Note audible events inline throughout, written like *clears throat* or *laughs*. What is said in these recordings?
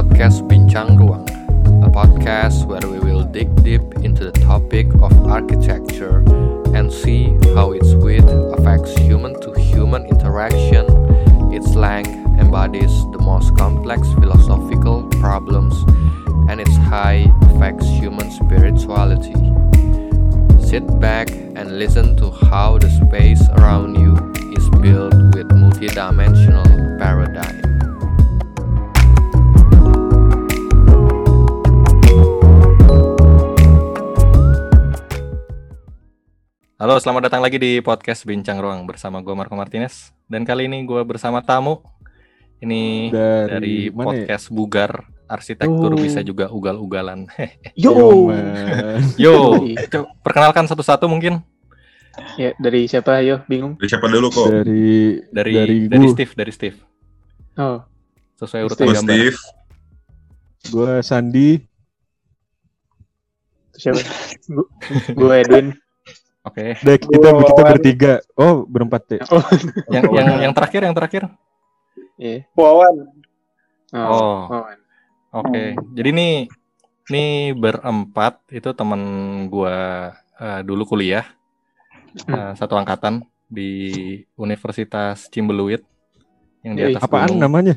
podcast Bincang Ruang, a podcast where we will dig deep into the topic of architecture and see how its width affects human to human interaction, its length embodies the most complex philosophical problems, and its height affects human spirituality. Sit back and listen to how the space around you is built with multidimensional paradigm. Halo, selamat datang lagi di podcast Bincang Ruang bersama gue Marco Martinez dan kali ini gue bersama tamu ini Dari dari, mana ya? podcast Bugar Arsitektur Oh. bisa juga ugal-ugalan. *laughs* Yo, Yo, perkenalkan satu-satu mungkin ya dari siapa? Yo, bingung. Dari siapa dulu kok? dari dari dari, dari, Steve, dari Steve. Oh, Sesuai urutan Steve. Gambar. Steve. gua Sandi. siapa? Gu- Gue Edwin. Oke. Dek, kita Gua kita Wawan. bertiga. Oh, berempat deh. Oh, Yang yang yang terakhir, yang terakhir. iya. Wawan. Oh, Oh. Wawan. Oke. Jadi nih nih berempat itu teman gua eh, dulu kuliah eh, satu angkatan di Universitas Cimbeluit yang di atas Apaan gunung. namanya?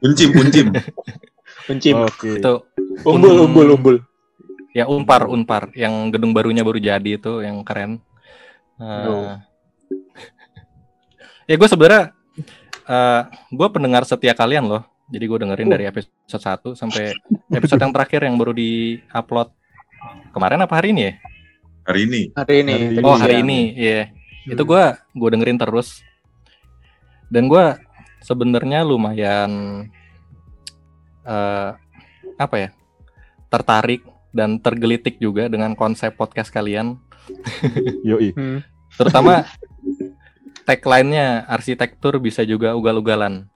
Uncim, uncim. *laughs* Pencim. Oke. Itu Umbul, umbul, umbul. Ya Unpar, Unpar yang gedung barunya baru jadi itu yang keren. Eh, Oh. *laughs* ya gue sebenarnya eh gue pendengar setia kalian loh. Jadi gue dengerin Oh. dari episode 1 sampai episode yang terakhir yang baru di-upload kemarin apa hari ini ya? Hari ini. Hari ini. Hari Oh hari siang. ini, iya. Itu Hmm. gua gua dengerin terus. Dan gua sebenarnya lumayan eh apa ya? Tertarik dan tergelitik juga dengan konsep podcast kalian, *laughs* Yoi. Hmm. terutama *laughs* tagline-nya arsitektur bisa juga ugal-ugalan.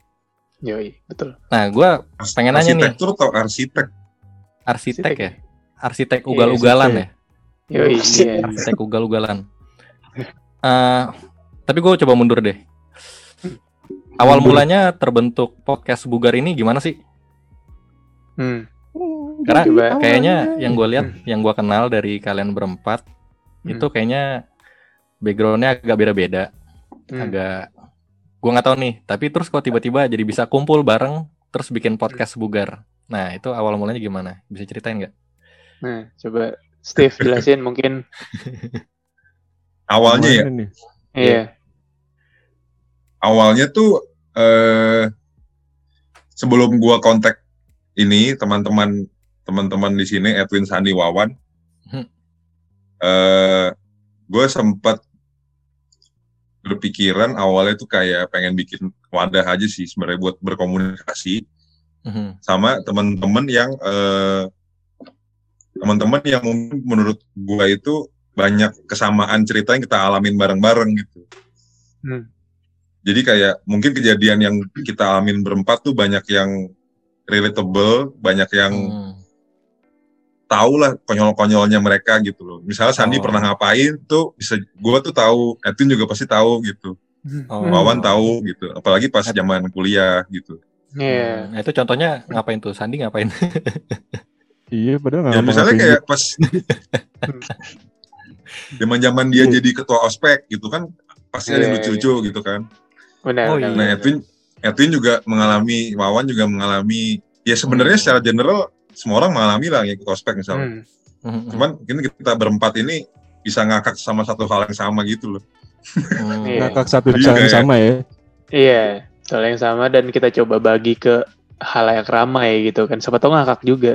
Yoi, betul. Nah, gua Pengen nanya nih. Arsitektur atau arsitek? arsitek ya, arsitek Iya, ugal-ugalan ya. Yoi, iya. arsitek ugal-ugalan. Eh, tapi gue coba mundur deh. Awal mulanya terbentuk podcast Bugar ini gimana sih? Hmm. Karena Coba. kayaknya yang gue lihat, yang gue kenal dari kalian berempat Hmm. itu kayaknya backgroundnya agak beda-beda, Hmm. agak gue nggak tahu nih. Tapi terus kok tiba-tiba jadi bisa kumpul bareng, terus bikin podcast Bugar. Nah itu awal mulanya gimana? Bisa ceritain nggak? Nah, coba Steve jelasin mungkin. *laughs* Awalnya ya, nih? Iya. awalnya tuh eh sebelum gua kontak ini teman-teman teman-teman di sini Edwin Sandi Wawan Hmm. eh gue sempat berpikiran awalnya tuh kayak pengen bikin wadah aja sih sebenarnya buat berkomunikasi Mhm. sama teman-teman yang eh, teman-teman yang mungkin menurut gua itu banyak kesamaan cerita yang kita alamin bareng-bareng gitu. Hmm. Jadi kayak mungkin kejadian yang kita alamin berempat tuh banyak yang relatable, banyak yang Hmm. Tahu lah konyol-konyolnya mereka gitu loh. Misalnya Sandi Oh. pernah ngapain tuh bisa gua tuh tahu, Edwin juga pasti tahu gitu. Oh. Wawan tahu gitu. Apalagi pas zaman kuliah gitu. Iya. Nah, itu contohnya ngapain tuh? Sandi ngapain? *laughs* Iya, padahal nggak Ya misalnya ngapa-ngapain kayak pas zaman-zaman dia Iya. jadi ketua ospek gitu kan pasti ada yang Iya, lucu-lucu gitu kan. Benar. Oh, iya. Nah. Edwin Edwin juga mengalami, Wawan juga mengalami. Ya sebenarnya Hmm. secara general semua orang mengalami lah yang ikut ospek misalnya. Hmm. Mhm. Cuman mungkin kita berempat ini bisa ngakak sama satu hal yang sama gitu loh. Hmm. Iya. ngakak satu Jadi cara yang sama ya. Iya, soal yang sama dan kita coba bagi ke hal yang ramai gitu kan. Siapa tahu ngakak juga.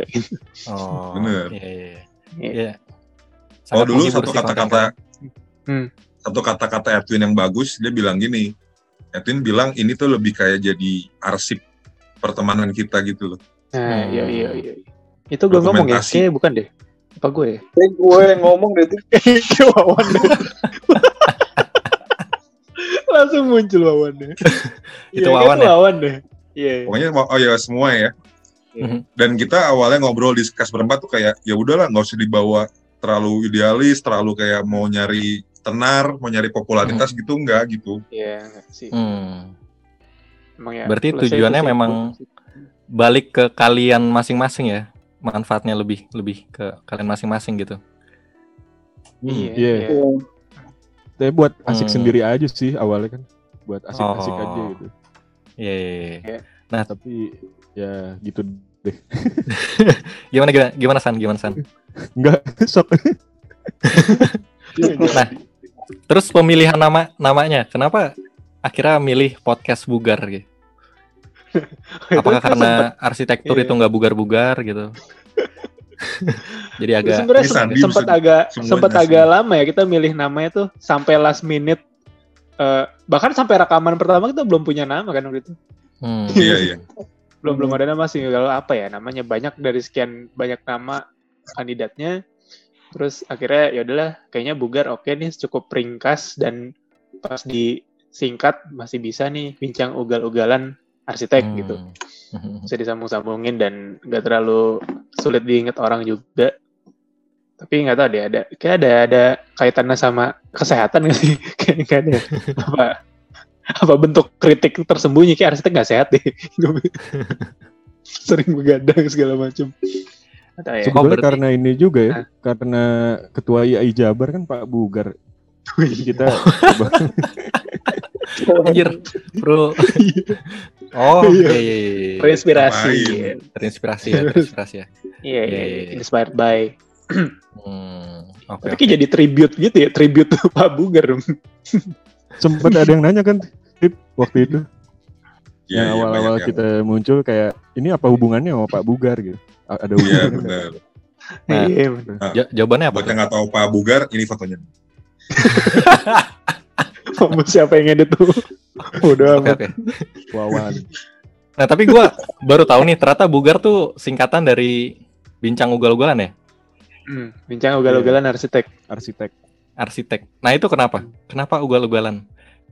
Oh, Bener. Iya, iya, iya. Iya. Iya. Kalau dulu satu kata-kata Hmm. satu kata-kata Edwin yang bagus dia bilang gini. Edwin bilang ini tuh lebih kayak jadi arsip pertemanan kita gitu loh. Nah, Hmm. iya iya iya. Itu gue ngomong ya, kayaknya bukan deh. Apa gue ya? Kayak gue yang ngomong deh tuh. *laughs* Itu Wawan deh. *laughs* Langsung muncul Wawan deh. Itu Iya, Wawan itu ya? Wawan deh. Iya. Pokoknya oh ya semua ya. Mhm. Dan kita awalnya ngobrol diskus berempat tuh kayak ya udahlah nggak usah dibawa terlalu idealis, terlalu kayak mau nyari tenar, mau nyari popularitas gitu enggak gitu. Iya, enggak sih. Hmm. Emang ya, Berarti tujuannya memang balik ke kalian masing-masing ya. Manfaatnya lebih lebih ke kalian masing-masing gitu. Iya. Iya. iya. Tapi buat asik Hmm. sendiri aja sih awalnya kan. Buat asik-asik Oh. aja gitu. Iya. iya, iya. Tapi ya gitu deh. *laughs* Gimana gimana gimana San? Gimana San? *laughs* Enggak sok. *laughs* Nah, terus pemilihan nama namanya, kenapa akhirnya milih podcast bugar gitu? *laughs* Apakah karena arsitektur Iya. itu nggak bugar-bugar gitu? *laughs* Jadi agak sebenarnya sempat agak sempat agak lama ya kita milih namanya tuh sampai last minute Eh, bahkan sampai rekaman pertama kita belum punya nama kan waktu itu hmm, *laughs* Iya iya. belum belum ada nama sih kalau apa ya namanya banyak dari sekian banyak nama kandidatnya terus akhirnya ya udahlah kayaknya bugar oke nih cukup ringkas dan pas disingkat masih bisa nih bincang ugal-ugalan arsitek hmm. gitu. *laughs* Bisa disambung-sambungin dan nggak terlalu sulit diingat orang juga. Tapi nggak tahu deh ada kayak ada ada kaitannya sama kesehatan nggak sih? *laughs* Kayak nggak ada. Apa apa bentuk kritik tersembunyi? Kayak arsitek nggak sehat deh. *laughs* Sering begadang segala macam ya. Berarti- karena ini juga ya, Nah. karena ketua IAI Jabar kan Pak Bugar. Jadi kita Anjir, bro. *laughs* Oh, iya iya iya. iya. terinspirasi Ngapain? Terinspirasi ya, terinspirasi ya. iya Iya, iya iya, iya. inspired by Hmm, oke. tapi oke. kayak jadi tribute gitu ya tribute tuh *laughs* Pak Bugar dong sempat ada yang nanya kan Tip, waktu itu Iya, yang iya, awal-awal yang- kita muncul kayak ini apa hubungannya sama Pak Bugar gitu. A- Ada Iya hubungannya nggak? benar. Nah. iya bener. Ja- jawabannya apa? Buat yang nggak tahu Pak Bugar, ini fotonya. *laughs* Mau siapa yang edit tuh udah Oke oke. Wawan. Nah tapi gua baru tahu nih ternyata bugar tuh singkatan dari bincang ugal-ugalan ya, Hmm, bincang ugal-ugalan arsitek. Arsitek. arsitek. Nah itu kenapa? Kenapa ugal-ugalan?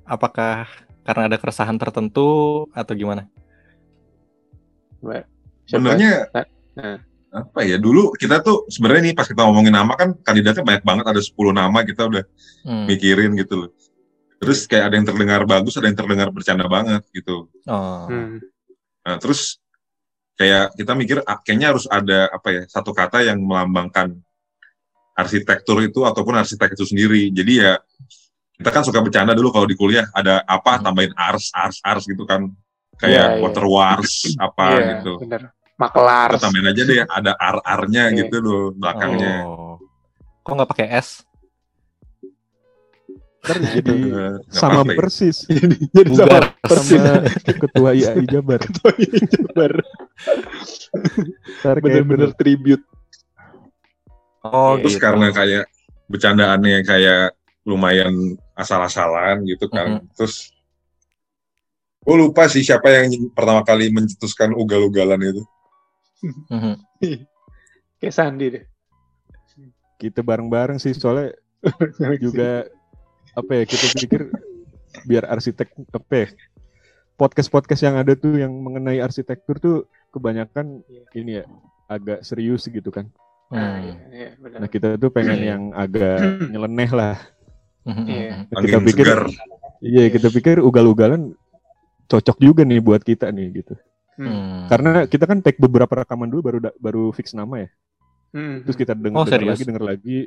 Apakah karena ada keresahan tertentu atau gimana? Sebenarnya Nah. apa ya dulu kita tuh sebenarnya nih pas kita ngomongin nama kan kandidatnya banyak banget ada 10 nama kita udah Hmm. mikirin gitu loh. Terus kayak ada yang terdengar bagus, ada yang terdengar bercanda banget gitu. Oh. Hmm. Nah, terus kayak kita mikir ah, kayaknya harus ada apa ya satu kata yang melambangkan arsitektur itu ataupun arsitek itu sendiri. Jadi ya kita kan suka bercanda dulu kalau di kuliah ada apa Hmm. tambahin ars ars ars gitu kan kayak iya. water wars apa Iya, gitu. bener. Makelar. Kita tambahin aja deh ada ar arnya Iya. gitu loh belakangnya. Oh. Kok nggak pakai S? Ntar Nah, *laughs* jadi itu, eh, nggak sama ya. persis. *laughs* Jadi Bugar. Sama ketua IAI *laughs* Jabar. Jabar. Ntar kayak Bener-bener tribute. Oh Terus gitu. karena kayak bercandaannya kayak lumayan asal-asalan gitu kan. Terus gue lupa sih siapa yang pertama kali mencetuskan ugal-ugalan itu. Mhm. Kayak Sandi deh. kita bareng-bareng sih soalnya juga apa ya kita pikir biar arsitek apa ya podcast-podcast yang ada tuh yang mengenai arsitektur tuh kebanyakan Iya. ini ya agak serius gitu kan. Nah, Hmm. iya, iya, bener. Nah kita tuh pengen Iya. yang agak nyeleneh lah. Iya. mhm. Kita Angin pikir segar. iya kita pikir ugal-ugalan cocok juga nih buat kita nih gitu. Hmm. Karena kita kan take beberapa rekaman dulu baru baru fix nama ya. Hmm. Terus kita denger, Oh, denger serius? lagi denger lagi.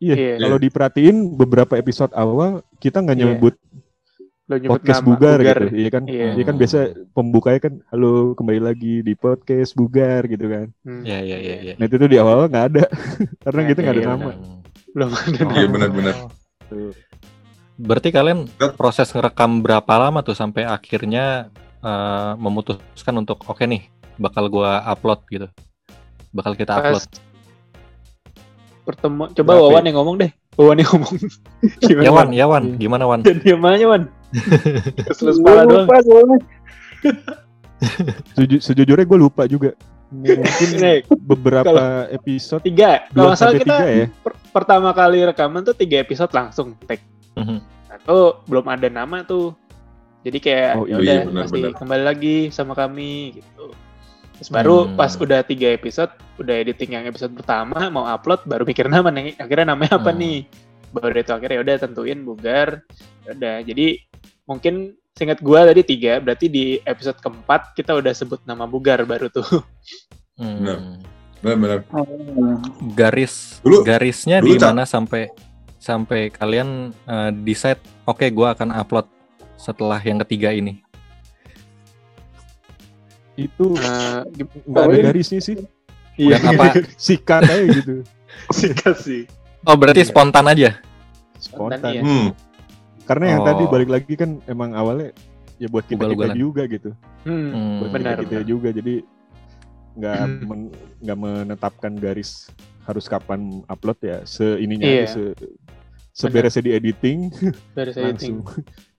Iya, Iya. kalau diperhatiin beberapa episode awal kita nggak Iya. nyebut nyebut podcast nama, bugar, gitu, iya kan? Iya. Iya kan biasa pembukanya kan, halo kembali lagi di podcast bugar gitu kan. Hmm. Iya iya iya iya. Nah itu tuh di awal nggak ada, *laughs* karena Nah, kita nggak ada iya, nama. Belum ada Oh. Iya, benar-benar. Tuh. Berarti kalian proses ngerekam berapa lama tuh sampai akhirnya eh, memutuskan untuk oke nih bakal gua upload gitu. Bakal kita Pas upload. Pertemuan coba Berapa Wawan ya? yang ngomong deh Wawan yang ngomong gimana *laughs* Ya Wan, ya Wan, gimana Wan? dan diam aja Wan *laughs* terus kepala doang *laughs* Seju- sejujurnya gue lupa juga. Mungkin Nih, beberapa episode tiga kalau salah kita ya. per- pertama kali rekaman tuh tiga episode langsung take Mhm. atau belum ada nama tuh jadi kayak Oh, ya iya, udah iya, benar, masih benar. kembali lagi sama kami gitu terus baru Hmm. pas udah tiga episode udah editing yang episode pertama mau upload baru mikir nama nih akhirnya namanya apa Hmm. nih baru itu akhirnya ya udah tentuin bugar Ya udah jadi mungkin Seingat gua tadi tiga, berarti di episode keempat kita udah sebut nama Bugar baru tuh. Hmm. Benar-benar. Hmm. Garis Dulu- garisnya dulu, di mana sampai sampai kalian eh, decide oke gua akan upload setelah yang ketiga ini. Itu Eh, nggak ada garisnya sih. Iya, Dan apa Sikat aja gitu. *laughs* sikat sih. Oh berarti spontan aja. Spontan, Spontan. iya. Hmm. Karena yang Oh. tadi balik lagi kan emang awalnya ya buat kita kita juga gitu. Hmm, Hmm. Buat benar. kita, kita juga jadi nggak Hmm. men- nggak menetapkan garis harus kapan upload ya seininya Iya. aja, se seberesnya di editing *laughs* Dari editing.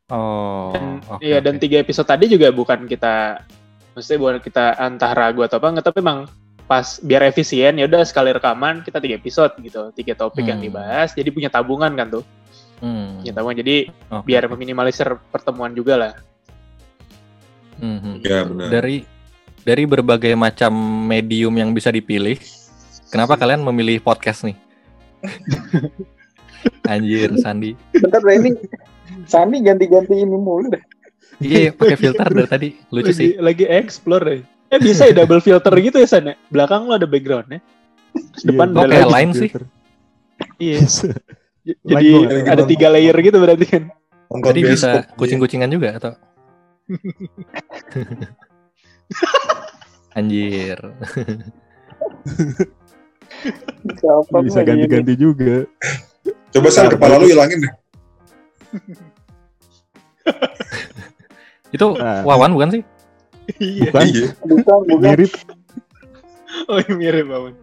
Oh. Dan, oke, iya dan oke. tiga episode tadi juga bukan kita maksudnya bukan kita entah ragu atau apa enggak tapi emang pas biar efisien ya udah sekali rekaman kita tiga episode gitu tiga topik yang Hmm. dibahas jadi punya tabungan kan tuh Hmm. punya tabungan jadi Oke, biar meminimalisir pertemuan juga lah Mhm. Ya benar. Dari dari berbagai macam medium yang bisa dipilih, kenapa kalian memilih podcast nih? *laughs* Anjir, Sandi. Bentar ini Sani ganti-ganti ini mulu deh. Iya, pakai filter dari tadi. Lucu lagi, sih. lagi explore deh eh bisa ya double filter gitu ya sana belakang lo ada backgroundnya Terus depan Iya, kok ada kayak lain sih? filter. iya *laughs* jadi ada tiga layer gitu berarti kan Jadi bisa bioskop. kucing-kucingan juga atau? *laughs* Anjir. Bisa ganti-ganti juga Coba sal kepala lu hilangin deh. *laughs* Itu Nah. Wawan bukan sih? iya bukan Iya. Bukan, bukan. mirip oh iya, mirip banget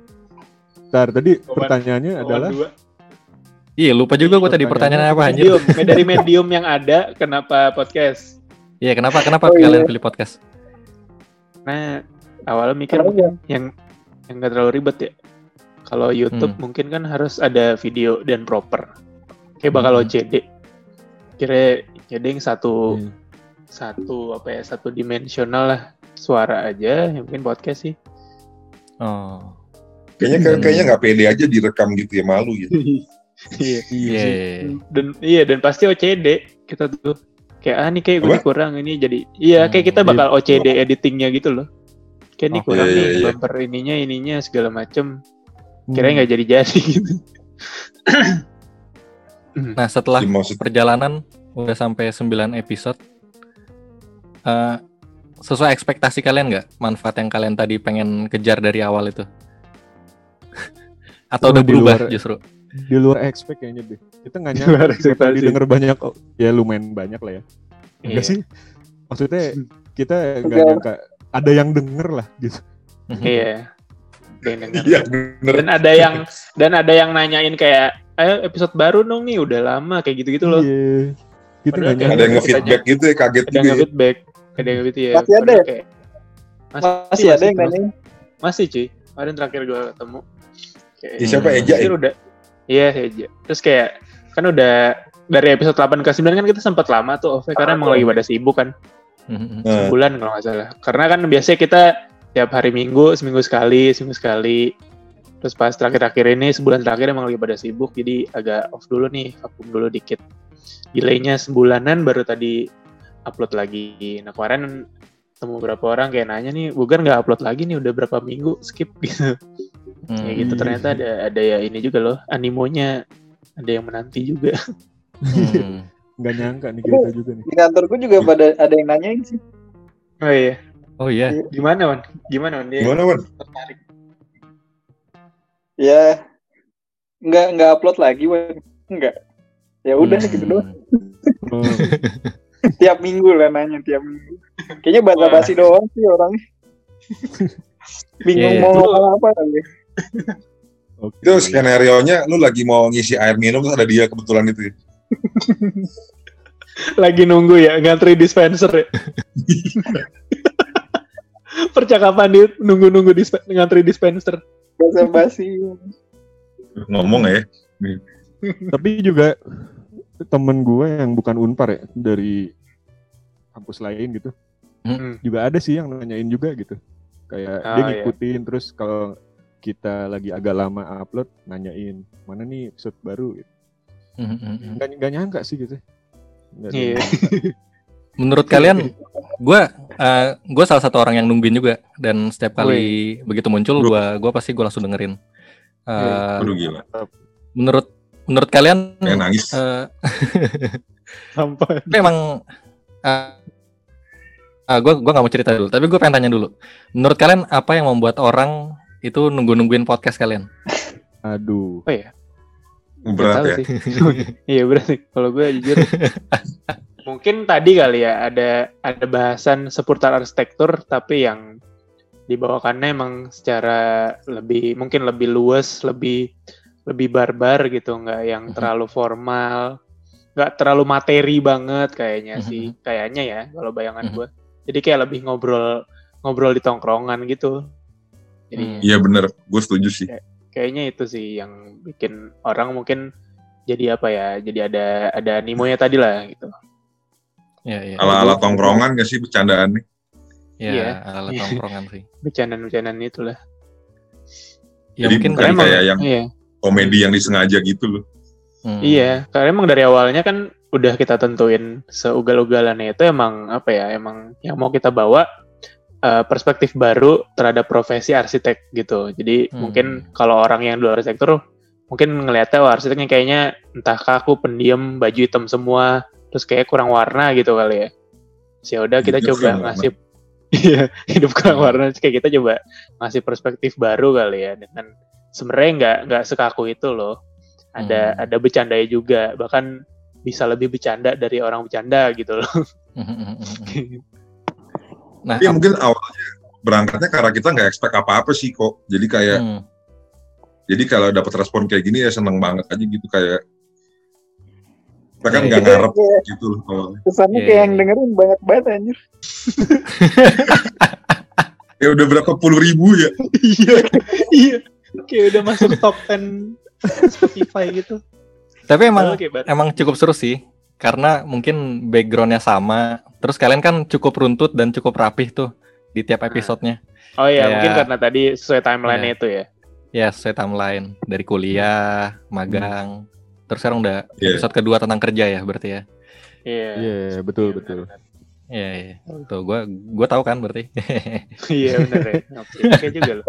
Ntar tadi Wawan- pertanyaannya adalah dua Iya, lupa juga gue tadi pertanyaannya apa anjir. medium dari medium yang ada kenapa podcast Iya, kenapa kenapa Oh, iya. kalian pilih podcast? nah awalnya mikir Kenapa? mungkin yang yang gak terlalu ribet ya kalau YouTube Hmm. mungkin kan harus ada video dan proper kayak bakal Hmm. OCD kira OCD yang satu Hmm. Satu apa ya satu dimensional lah suara aja yang mungkin podcast sih Oh. Kayaknya Hmm. kayaknya nggak pede aja direkam gitu ya malu *laughs* ya. iya iya Iya. sih. dan iya dan pasti OCD kita tuh kayak ah nih kayak gue kurang ini jadi iya kayak kita Hmm, bakal OCD editingnya gitu loh kayak nih Oh, kurang iya, nih iya, iya. bumper ininya ininya segala macem Hmm. kira nggak jadi jadi *laughs* gitu Nah, setelah perjalanan udah sampai 9 episode eh sesuai ekspektasi kalian nggak? Manfaat yang kalian tadi pengen kejar dari awal itu? *laughs* Atau Oh, udah di berubah luar- justru? di luar expect kayaknya deh kita nggak nyangka tadi denger banyak oh, ya lumayan banyak lah ya. Enggak Iya. sih? Maksudnya *laughs* kita nggak Enggak. nyangka ada yang denger lah gitu. Iya. Denger. Iya bener. dan ada yang dan ada yang nanyain kayak ayo episode baru dong nih udah lama kayak gitu gitu loh. Iya. Kita Padahal Ada yang nge-feedback gitu ya kaget ada juga yang ya. feedback ada yang gitu ya. Masih ada ya? kayak- Masih ada yang nanyain. masih cuy. Kemarin terakhir gue ketemu. Kayak Ya, siapa. Eja ya? udah. Iya Eja. Terus kayak kan udah dari episode 8 ke 9 kan kita sempat lama tuh off karena emang lagi pada sibuk kan. Mhm. Nah, bulan kalau nggak salah. Karena kan biasanya kita tiap hari minggu seminggu sekali seminggu sekali. Terus pas terakhir-terakhir ini sebulan terakhir emang lagi pada sibuk jadi agak off dulu nih vakum dulu dikit delaynya sebulanan baru tadi upload lagi nah kemarin temu beberapa orang kayak nanya nih Bugar nggak upload lagi nih udah berapa minggu skip *laughs* gitu Hmm. ya gitu ternyata ada ada ya ini juga loh animonya ada yang menanti juga *laughs* Hmm. *laughs* nggak nyangka nih kita juga nih Di kantorku juga pada ada yang nanyain sih. oh iya Oh iya. gimana Wan gimana Wan dia gimana Wan? tertarik Ya nggak nggak upload lagi, Wan. Nggak. Ya udah Hmm. gitu doang. Oh, *laughs* Tiap minggu lah nanya tiap minggu. Kayaknya basa-basi doang sih orangnya. *laughs* Bingung iya. mau ngomong apa lagi. oke. Itu skenario-nya lu lagi mau ngisi air minum terus ada dia kebetulan itu. ya. *laughs* lagi nunggu ya ngantri dispenser ya percakapan di nunggu-nunggu disp- ngantri dispenser Basa-basi. Ngomong ya. tapi juga temen gue yang bukan unpar ya dari kampus lain gitu Hmm. juga ada sih yang nanyain juga gitu kayak Oh, dia iya. ngikutin terus kalau kita lagi agak lama upload nanyain mana nih episode baru gitu. Mhm. nggak nggak nyangka sih gitu Iya. yang nyangka. *laughs* menurut kalian gue gue salah satu orang yang nungguin juga dan setiap kali begitu muncul gue gue pasti gue langsung dengerin. Eh, Aduh gila. menurut menurut kalian Kayak nangis. eh, *laughs* Sampai. tapi emang uh, gue gua nggak mau cerita dulu tapi gue pengen tanya dulu menurut kalian apa yang membuat orang itu nunggu nungguin podcast kalian Aduh. Apa ya? Berat ya. sih. *laughs* iya berarti kalau gue jujur *laughs* mungkin tadi kali ya ada ada bahasan seputar arsitektur tapi yang dibawakannya emang secara lebih mungkin lebih luas lebih lebih barbar gitu nggak yang Mhm. terlalu formal nggak terlalu materi banget kayaknya Mhm. sih kayaknya ya kalau bayangan Mhm. gue jadi kayak lebih ngobrol ngobrol di tongkrongan gitu jadi. Iya bener, gue setuju sih. kayaknya itu sih yang bikin orang mungkin jadi apa ya jadi ada ada animonya tadi lah gitu ya ya Ala-ala tongkrongan gak sih bercandaan nih? ya Iya. ala *laughs* tongkrongan sih bercandaan-bercandaan itulah ya Jadi mungkin kayak yang iya komedi yang disengaja gitu loh. Hmm. iya karena emang dari awalnya kan udah kita tentuin seugal-ugalannya itu emang apa ya emang yang mau kita bawa eh, perspektif baru terhadap profesi arsitek gitu jadi Hmm. mungkin kalau orang yang dulu arsitektur mungkin ngelihatnya wah arsiteknya kayaknya entah kaku pendiam baju hitam semua terus kayak kurang warna gitu kali ya ya udah kita Hidup coba ngasih *laughs* iya hidup kurang Hmm. warna kayak kita coba ngasih perspektif baru kali ya dengan sebenarnya nggak nggak sekaku itu loh ada Hmm. ada bercandanya juga bahkan bisa lebih bercanda dari orang bercanda gitu loh *laughs* nah Iya mungkin awalnya berangkatnya karena kita nggak expect apa-apa sih kok. Jadi kayak hmm. jadi kalau dapat respon kayak gini ya seneng banget aja gitu kayak kita kan Iya, nggak iya. ngarep gitu loh awalnya. Kesannya Iya, kayak iya, yang iya. dengerin banyak banget anjir. *laughs* Ya udah berapa puluh ribu ya? iya iya kayak udah masuk top 10 Spotify gitu tapi emang baru- emang cukup seru sih karena mungkin backgroundnya sama terus kalian kan cukup runtut dan cukup rapih tuh di tiap Nah. episodenya oh iya Kayak- mungkin karena tadi sesuai timeline Iya. itu ya ya sesuai timeline dari kuliah magang terus sekarang udah Iya. episode kedua tentang kerja ya berarti ya iya Iya, betul Iya, betul. benar-benar. Iya, iya. Tuh, gua gua tahu kan berarti. iya benar ya *laughs* oke oke juga loh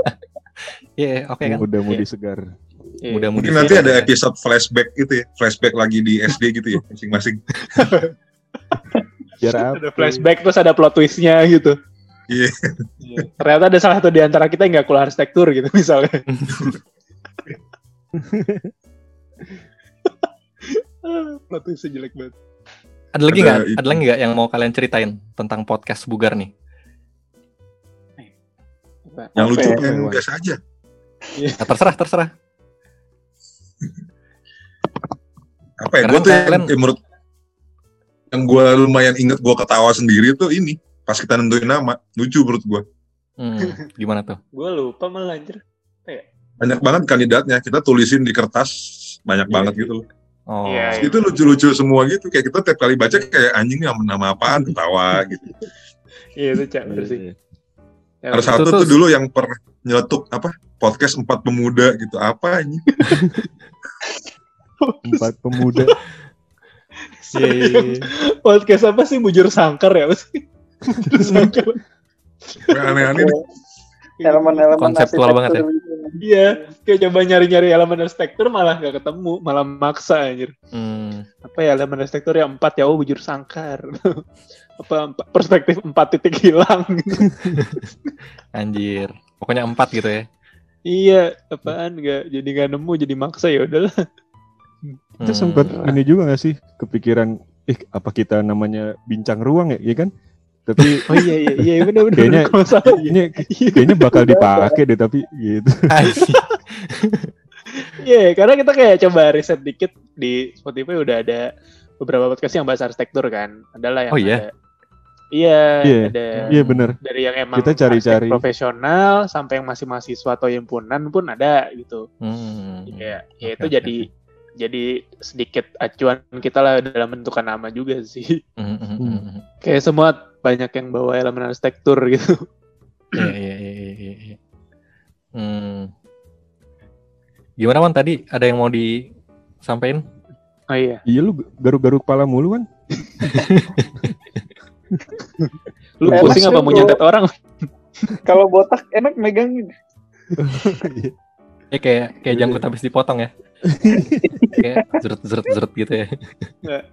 Iya, oke kan. Yang udah mau Iya. disegar. Iya. Mudah-mudahan Mungkin nanti ada episode flashback gitu ya, flashback lagi di SD gitu ya masing-masing. Biar apa? ada flashback terus ada plot twistnya gitu Iya. Iya. ternyata ada salah satu di antara kita yang nggak kuliah arsitektur gitu misalnya *laughs* plot twistnya jelek banget Ada lagi Ada nggak? itu. Ada lagi nggak yang mau kalian ceritain tentang podcast Bugar nih? Yang Apa lucu ya? pengen gas aja. Nah, terserah, terserah. *laughs* Apa ya? Gue tuh yang, kalian- yang menurut yang gue lumayan inget gue ketawa sendiri tuh ini. Pas kita nentuin nama. Lucu menurut gue Hmm, gimana tuh? *laughs* gue lupa malah anjir. Banyak banget kandidatnya. Kita tulisin di kertas. Banyak Iya, banget iya. gitu loh. Oh, Iya, itu lucu-lucu semua gitu. Kayak kita tiap kali baca kayak anjing nama nama apaan? Ketawa gitu. *laughs* Iya itu cak sih. Iya. Ya, ada bener. satu Itu tuh tuh- dulu yang pernah nyeletuk apa podcast empat pemuda gitu apa anjing *laughs* Empat pemuda. *laughs* Iya, iya, iya. podcast apa sih bujur sangkar ya apa *laughs* sih bujur sangkar Kayak aneh-aneh. Elemen-elemen Konseptual banget ya. Iya kayak coba nyari-nyari elemen arsitektur malah nggak ketemu malah maksa anjir Hmm, apa ya elemen arsitektur yang empat ya oh bujur sangkar *laughs* apa empat, perspektif empat titik hilang *laughs* anjir. Pokoknya empat gitu ya. iya apaan nggak jadi nggak nemu jadi maksa ya udahlah Itu Hmm. sempat ini juga gak sih kepikiran, eh apa kita namanya bincang ruang ya, iya kan? Tapi oh iya iya iya benar benar Kayaknya- salah iya ini kayaknya bakal dipakai deh tapi gitu. *laughs* Iya, karena kita kayak coba riset dikit di Spotify udah ada beberapa podcast yang bahas arsitektur kan. Adalah yang Oh, iya? ada Iya, Iya, ada Iya bener. dari yang emang Kita cari-cari. profesional sampai yang masih mahasiswa atau himpunan pun ada gitu. Hmm. Iya, ya Oke, itu oke, jadi jadi sedikit acuan kita lah dalam menentukan nama juga sih. Hmm, hmm, hmm. Kayak semua banyak yang bawa elemen arsitektur gitu. Iya, iya, iya, iya, iya, iya. Hmm. Gimana man tadi? Ada yang mau disampaikan? Oh iya. Iya lu garuk-garuk kepala mulu kan? Lu Enak pusing apa mau nyantet orang? Kalau botak enak megangin. Ya kayak kayak jangkut habis dipotong ya. kayak zeret zeret zeret gitu ya.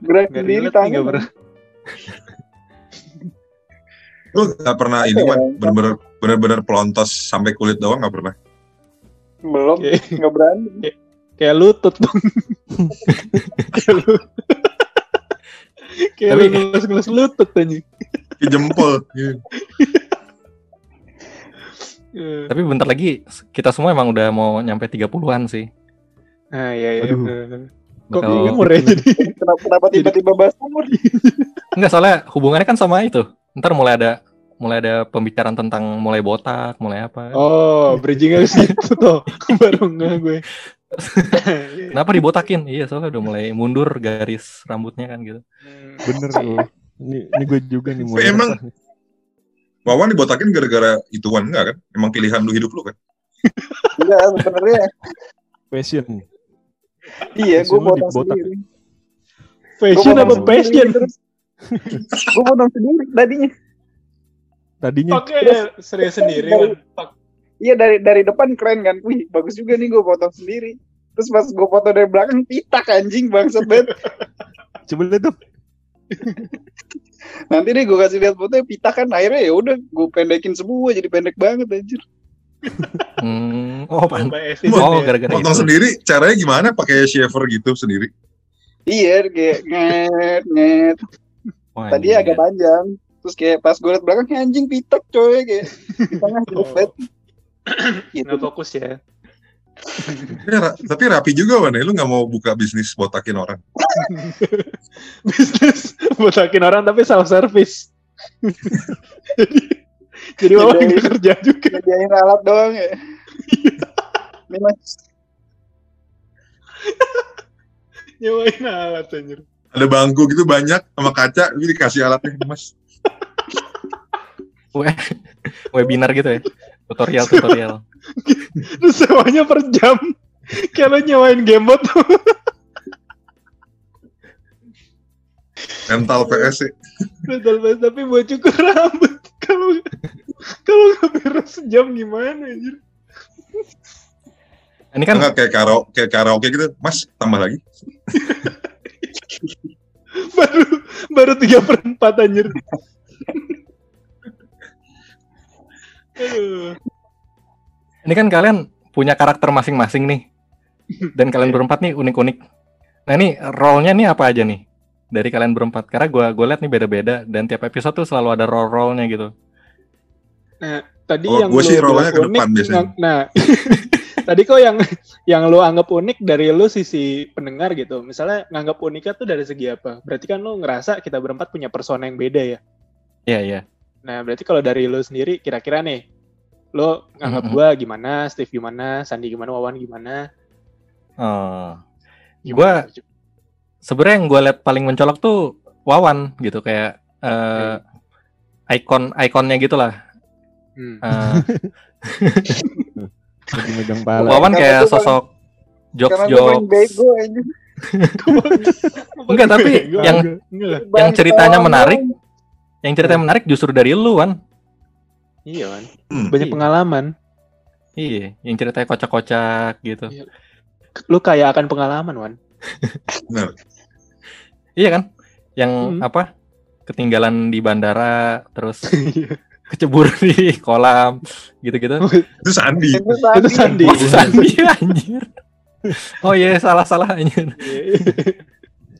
Gerak sendiri tangan. pernah. Lu nggak pernah ini Wan, bener-bener bener-bener pelontos sampai kulit doang nggak pernah. Belum, Kayak- nggak berani. Kayak lutut dong. Kayak lu. Kayak Tapi- lu ngelus-ngelus lutut anjing. Kayak jempol. Iya. Eh, Tapi bentar lagi kita semua emang udah mau nyampe 30-an sih. Nah, iya, iya. Aduh. Eh, Kok Bakal- umur ya jadi? Kenapa, kenapa tiba-tiba bahas umur? Enggak soalnya hubungannya kan sama itu. Ntar mulai ada mulai ada pembicaraan tentang mulai botak, mulai apa. Oh, bridging ke situ tuh. *laughs* Baru nggak gue. *laughs* Kenapa dibotakin? Iya, soalnya udah mulai mundur garis rambutnya kan gitu. Bener loh. Ini, ini gue juga nih mulai Emang- nih. Wawan dibotakin gara-gara ituan enggak kan? Emang pilihan lu hidup lu kan? *laughs* Enggak, sebenarnya passion. iya, gue dibotak. sendiri. Fashion apa passion? terus. Gue potong sendiri tadinya. Tadinya Oke, serius sendiri kan. Fuck. Iya dari dari depan keren kan. Wih, bagus juga nih gue potong sendiri. Terus pas gue foto dari belakang pitak anjing bangsat banget. *laughs* coba lihat dong. Nanti deh gue kasih lihat fotonya pitak kan akhirnya ya udah gue pendekin semua jadi pendek banget anjir. *laughs* Hmm, oh pan. Oh, ya. gara-gara Potong itu. sendiri, caranya gimana? Pakai shaver gitu sendiri? Iya kayak nget nget. Wah, Tadi anjing. agak panjang. Terus kayak pas gue liat belakang "Ya anjing pitak coy kayak di *laughs* tengah jepet. *clears throat* gitu. Nggak fokus ya. *laughs* Ya, tapi rapi juga Wan, ya. lu nggak mau buka bisnis botakin orang. *laughs* Bisnis botakin orang tapi self service. jadi jadi wawan nggak kerja juga. Ngerjain alat doang ya. Ini mas. Nyewain alat anjir. Ada bangku gitu banyak sama kaca, ini dikasih alatnya, Mas. webinar gitu ya. Tutorial tutorial. *laughs* Terus sewanya per jam. Kayak lo nyewain gamebot tuh. Mental PS sih. Betul banget, tapi buat cukur rambut. Kalau kalau nggak beres sejam gimana anjir? Ini kan Enggak kayak karaoke, kayak karaoke gitu, Mas tambah lagi. *laughs* *laughs* Baru baru tiga per empat anjir. Aduh. ini kan kalian punya karakter masing-masing nih. Dan kalian berempat nih unik-unik. Nah ini role-nya nih apa aja nih? Dari kalian berempat. Karena gua gua lihat nih beda-beda dan tiap episode tuh selalu ada role-role-nya gitu. Tadi Oh, yang gua lu sih role-nya ke depan biasanya. Nah, *laughs* tadi kok yang yang lu anggap unik dari lu sisi pendengar gitu. Misalnya nganggap uniknya tuh dari segi apa? Berarti kan lu ngerasa kita berempat punya persona yang beda ya. Iya, iya. Nah, berarti kalau dari lu sendiri kira-kira nih lu nganggap Mm-mm. gua gimana, Steve gimana, Sandi gimana, Wawan gimana? Oh. Gimana? Sebenarnya yang gue lihat paling mencolok tuh Wawan gitu kayak eh ikon ikonnya gitulah. Hmm. Eh, *laughs* lagi megang pala. Wawan kayak sosok jokes jokes. paling bego anjing. *laughs* Enggak, tapi yang- enggak. Yang ceritanya menarik. Yang ceritanya menarik justru dari lu Wan. Iya kan. Hmm. Banyak Iya. pengalaman. Iya, yang ceritanya kocak-kocak gitu. Lu kaya akan pengalaman, Wan. *laughs* Benar. Iya kan? Yang Hmm. apa? Ketinggalan di bandara, terus *laughs* kecebur di kolam, gitu-gitu. *laughs* Itu Sandi. Itu Sandi. Sandi. Oh, Sandi anjir. Oh iya, salah-salah anjir.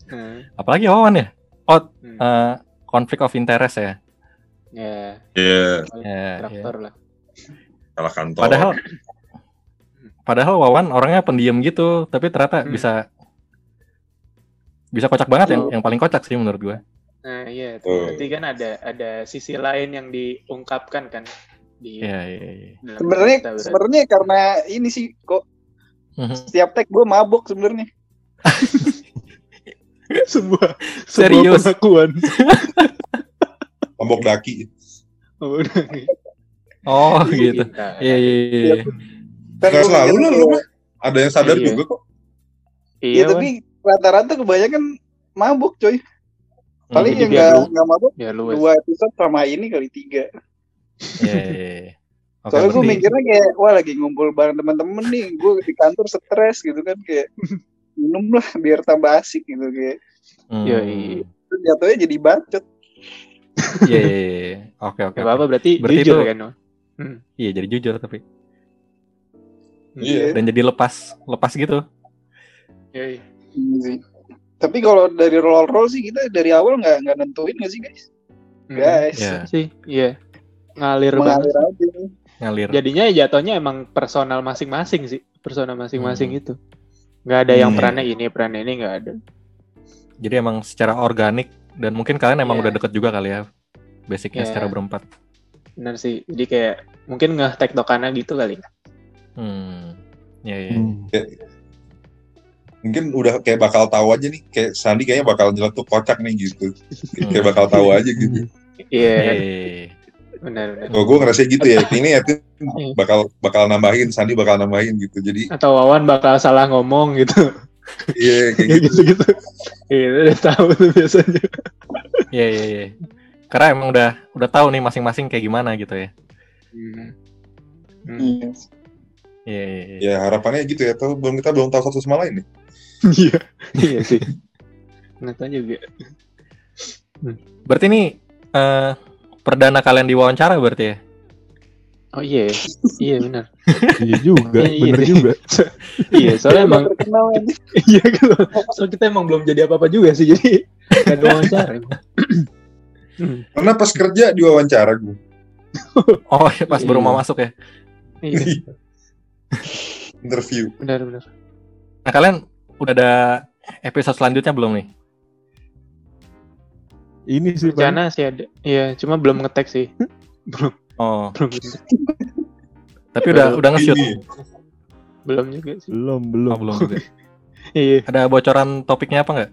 Nah, Apalagi Wawan ya? Oh, hmm. eh, konflik of interest ya. Ya, Iya, Ya, ya. karakter lah. salah kantor. Padahal padahal Wawan orangnya pendiam gitu, tapi ternyata Hmm. bisa bisa kocak banget yang Hmm. yang paling kocak sih menurut gua. Nah, iya. Oh. Berarti kan ada ada sisi lain yang diungkapkan kan di Iya, iya, iya. dalam Sebenarnya sebenarnya karena ini sih kok Mhm. setiap tag gue mabuk sebenarnya. *laughs* sebuah Serius? sebuah pengakuan. *laughs* Lombok daki. Oh, udah. Oh, gitu. Kita- Iya, iya, iya. Kan selalu lah tuh, lu. Ada yang sadar Iya. juga kok. Iya Iya, Wan. tapi rata-rata kebanyakan mabuk coy. Paling yang nggak lu- nggak mabuk Ya luas. dua episode sama ini kali tiga. Iya, iya, iya. Oke, Soalnya gue mikirnya kayak wah lagi ngumpul bareng teman-temen nih, gue di kantor stres gitu kan kayak *laughs* minum lah biar tambah asik gitu kayak. Hmm. Terus Jatuhnya jadi bacot. Iya, iya, iya. Oke, oke. Oke. apa-apa berarti, Berarti jujur itu- kan. No? Iya, jadi jujur tapi Iya. dan jadi lepas, lepas gitu. Iya sih. Tapi kalau dari roll roll sih kita dari awal nggak nggak nentuin nggak sih guys? Hmm. Guys, Iya. Sih, iya. Ngalir banget. mengalir aja. Ngalir. Jadinya jatuhnya emang personal masing-masing sih. Personal masing-masing Hmm. itu. Nggak ada yang Hmm. perannya ini, perannya ini nggak ada. Jadi emang secara organik dan mungkin kalian emang Iya. udah deket juga kali ya. Basicnya Iya. secara berempat. Benar sih. Jadi kayak mungkin nggak tektokannya gitu kali. Hmm. Iya, iya. Hmm. Mungkin udah kayak bakal tahu aja nih, kayak Sandi kayaknya bakal nyeletuk kocak nih gitu. Hmm. Kayak bakal tahu aja gitu. Iya, Iya, iya, iya. benar benar. Kalau gue ngerasa gitu ya, ini ya Iya. bakal bakal nambahin, Sandi bakal nambahin gitu. Jadi Atau Wawan bakal salah ngomong gitu. iya kayak Kayak gitu. gitu-gitu. Iya, udah tahu tuh biasanya. Iya, iya, iya. Karena emang udah udah tahu nih masing-masing kayak gimana gitu ya. Hmm. Hmm. Iya. Iya, iya, iya. Ya harapannya gitu ya. Tahu belum kita belum tahu satu sama lain nih. Iya, iya sih. Nggak tahu juga. Berarti ini eh, perdana kalian diwawancara berarti ya? Oh iya, iya benar. Iya juga, Iya, bener iya. juga. Iya, soalnya emang iya. Soalnya kita emang belum jadi apa-apa juga sih, jadi nggak ada wawancara. Hmm, Karena pas kerja diwawancara gue. Oh, iya, pas baru Iya. mau masuk ya. Iya, Interview. benar-benar. Nah, kalian udah ada episode selanjutnya belum nih? Ini sih. Rencana sih ada. Iya, cuma belum ngetek sih. Belum, Oh, *laughs* belum, tapi udah udah nge-shoot. Belum juga sih. belum belum. Oh, belum juga. *laughs* Iya. Ada bocoran topiknya apa nggak?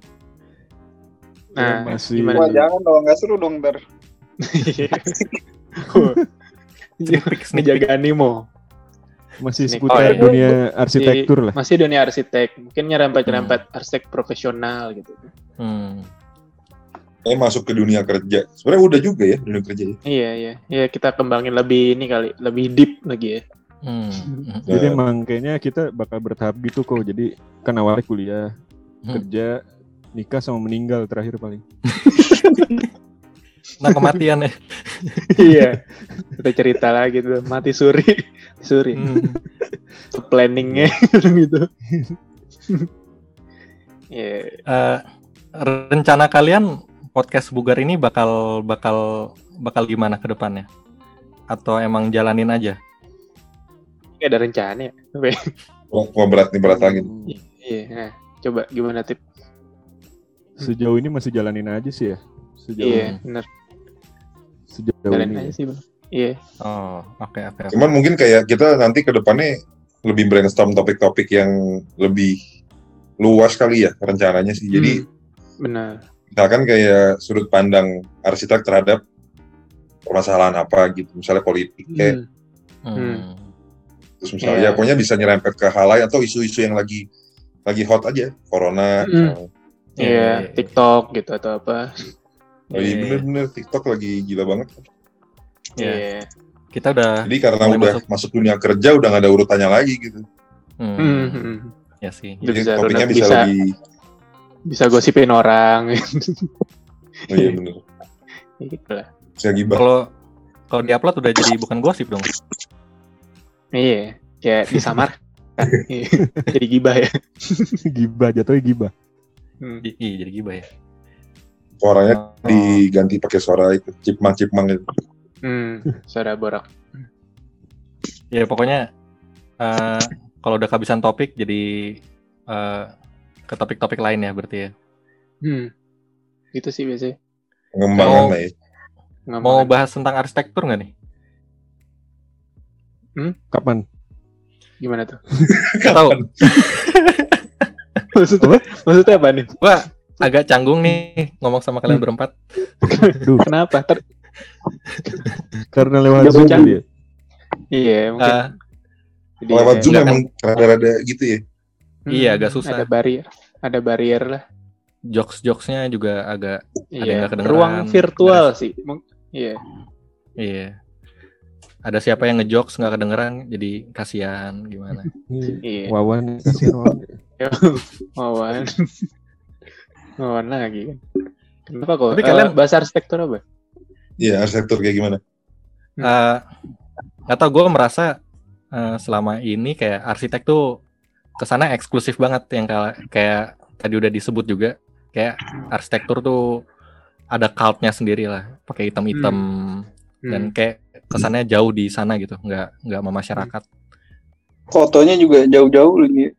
Nah, masih gimana? Wah jangan dong, nggak seru dong peek, sneak peek. Ngejaga animo. Masih seputar oh, iya. dunia arsitektur lah. Masih dunia arsitek. Mungkin nyerempet-nyerempet arsitek profesional gitu. Hmm. Kayak masuk ke dunia kerja. Sebenarnya udah juga ya dunia kerja. ya. Iya, iya. Iya, kita kembangin lebih ini kali, lebih deep lagi ya. Hmm. Hmm. *laughs* Jadi Ya. emang kayaknya kita bakal bertahap gitu kok. Jadi kan awalnya kuliah, Hmm. kerja, nikah sama meninggal terakhir paling. *laughs* Nah, kematian ya. *laughs* iya. Kita cerita lagi tuh, mati suri. *laughs* Suri. Hmm. Planningnya *laughs* gitu. Iya. Eh, rencana kalian podcast bugar ini bakal bakal bakal gimana ke depannya? Atau emang jalanin aja? Nggak ada rencana ya. Ya? Wah, wah, berat nih berat lagi. Hmm, Iya. Nah, coba gimana tip? Sejauh ini masih jalanin aja sih ya. Sejauh Iya, benar. Sejauh Jalanin ini. aja sih, Bang. Iya. Oh, oke oke. oke. Cuman mungkin kayak kita nanti ke depannya lebih brainstorm topik-topik yang lebih luas kali ya rencananya sih. Jadi Hmm, benar. misalkan kayak sudut pandang arsitek terhadap permasalahan apa gitu, misalnya politik kayak Hmm. Hmm. terus misalnya Iya. ya pokoknya bisa nyerempet ke hal lain atau isu-isu yang lagi lagi hot aja, corona. Hmm. Iya, Iya, iya. TikTok gitu atau apa. Oh iya bener-bener TikTok lagi gila banget. Iya. Iya. Kita udah Jadi karena udah masuk. masuk. dunia kerja udah nggak ada urutannya lagi gitu. hmm, Hmm, hmm. ya sih. Itu Jadi bisa topiknya bisa, bisa, bisa, lebih bisa gosipin orang. *laughs* oh iya bener. gitu lah. Bisa gibah. Kalau kalau diupload udah jadi bukan gosip dong. Iya, kayak disamar. *laughs* Jadi gibah ya. *laughs* gibah jatuhnya gibah. Hmm. Iya jadi gibah ya. Suaranya Oh. diganti pakai suara itu cipmang cipmang itu. Hmm, suara borak. Ya pokoknya eh, kalau udah kehabisan topik jadi eh, ke topik-topik lain ya berarti ya. Hmm. Gitu sih biasanya. Pengembangan Oh. lah ya. Mau bahas tentang arsitektur nggak nih? Kapan? gimana tuh? Tahu. *laughs* Maksudnya, maksudnya apa nih? Gua agak canggung nih ngomong sama kalian berempat. Duh, Kenapa? Ter- karena lewat Zoom ya. iya, mungkin. Eh, Jadi Lewat Zoom Nggak emang rada-rada gitu ya. Hmm, Iya, agak susah. Ada barrier, ada barrier lah. jokes-jokesnya juga agak Iya, kedengeran. ruang virtual Ada- sih. Iya. iya. Ada siapa yang ngejokes nggak kedengeran jadi kasihan gimana? Iya. Wawan kasihan Wawan. *laughs* Wawan. Wawan lagi kan. Kenapa kok? Tapi Eh, kalian- bahasa arsitektur apa? Iya, arsitektur kayak gimana? Hmm. Eh, atau gue merasa eh, selama ini kayak arsitek tuh ke sana eksklusif banget yang kala- kayak tadi udah disebut juga kayak arsitektur tuh ada cultnya sendiri lah pakai hitam-hitam dan Hmm. kayak kesannya jauh di sana gitu nggak nggak sama masyarakat Fotonya juga jauh-jauh lagi.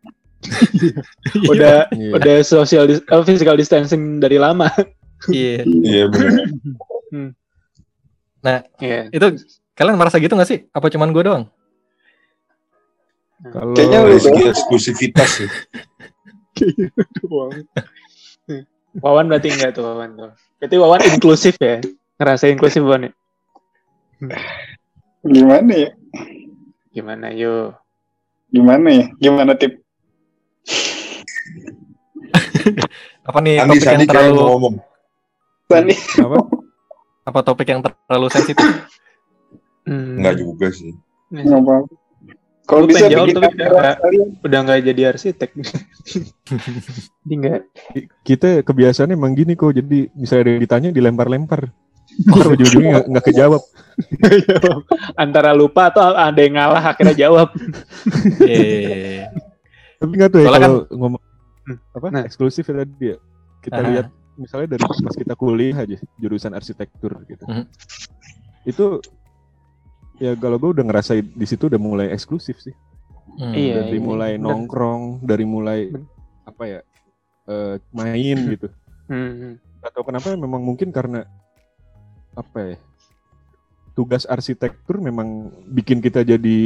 Udah Iya. udah social dis- eh, physical distancing dari lama. iya Iya benar. Iya. itu kalian merasa gitu nggak sih apa cuman gue doang Kalau Kayaknya udah. segi eksklusivitas ya. Wawan berarti enggak tuh Wawan tuh. Berarti Wawan inklusif ya. Ngerasa inklusif Wawan ya? Gimana ya? Gimana yo? Gimana ya? Gimana tip? Apa nih Andi topik yang Sandi kayak terlalu mau ngomong. Sandi. apa? apa topik yang terlalu sensitif Hmm. Enggak juga sih. Kalau bisa jawab, bikin tapi sekalian. Udah nggak jadi arsitek. *laughs* Jadi enggak. Kita kebiasaan emang gini kok. Jadi misalnya ada yang ditanya dilempar-lempar. Terus ujung-ujungnya nggak- kejawab. *laughs* Antara lupa atau ada yang ngalah akhirnya jawab. *laughs* Iya. Tapi nggak tuh ya kalau ngomong Hmm. apa Nah. eksklusif ya tadi ya. Kita Aha. lihat misalnya dari pas kita kuliah aja jurusan arsitektur gitu. Mhm. Itu ya kalau gue udah ngerasain di situ udah mulai eksklusif sih. Hmm. Iya. dari mulai bener. nongkrong, dari mulai apa ya eh, main gitu. Hmm. Gak tahu kenapa memang mungkin karena apa ya tugas arsitektur memang bikin kita jadi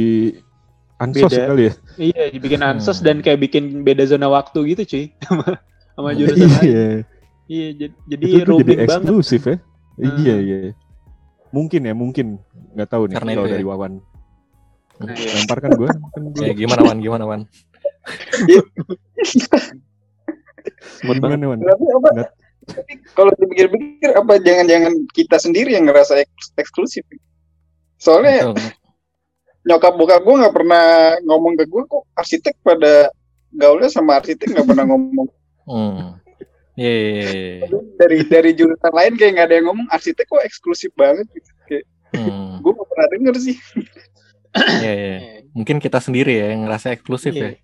ansos Beda. kali ya. Iya, dibikin ansos Hmm. dan kayak bikin beda zona waktu gitu cuy. *laughs* Sama sama jurusan lain. Iya. Iya, jadi, jadi Itu tuh jadi rumit banget. eksklusif ya. Hmm. Iya iya. Mungkin ya mungkin nggak tahu nih Karena kalau itu ya. dari Wawan. Nah, iya. Lempar kan gue. Kan gua Ya, gimana Wan gimana Wan gimana Wan? Tapi kalau dipikir-pikir apa jangan-jangan kita sendiri yang ngerasa eks- eksklusif? Soalnya Betul. Nyokap bokap gue nggak pernah ngomong ke gue kok arsitek pada gaulnya sama arsitek nggak pernah ngomong Hmm. Iya, iya, iya, iya. dari dari jurusan lain kayak nggak ada yang ngomong arsitek kok eksklusif banget gitu. Kayak Hmm. gue nggak pernah denger sih. Iya, iya. Mungkin kita sendiri ya yang ngerasa eksklusif Iya. ya. Iya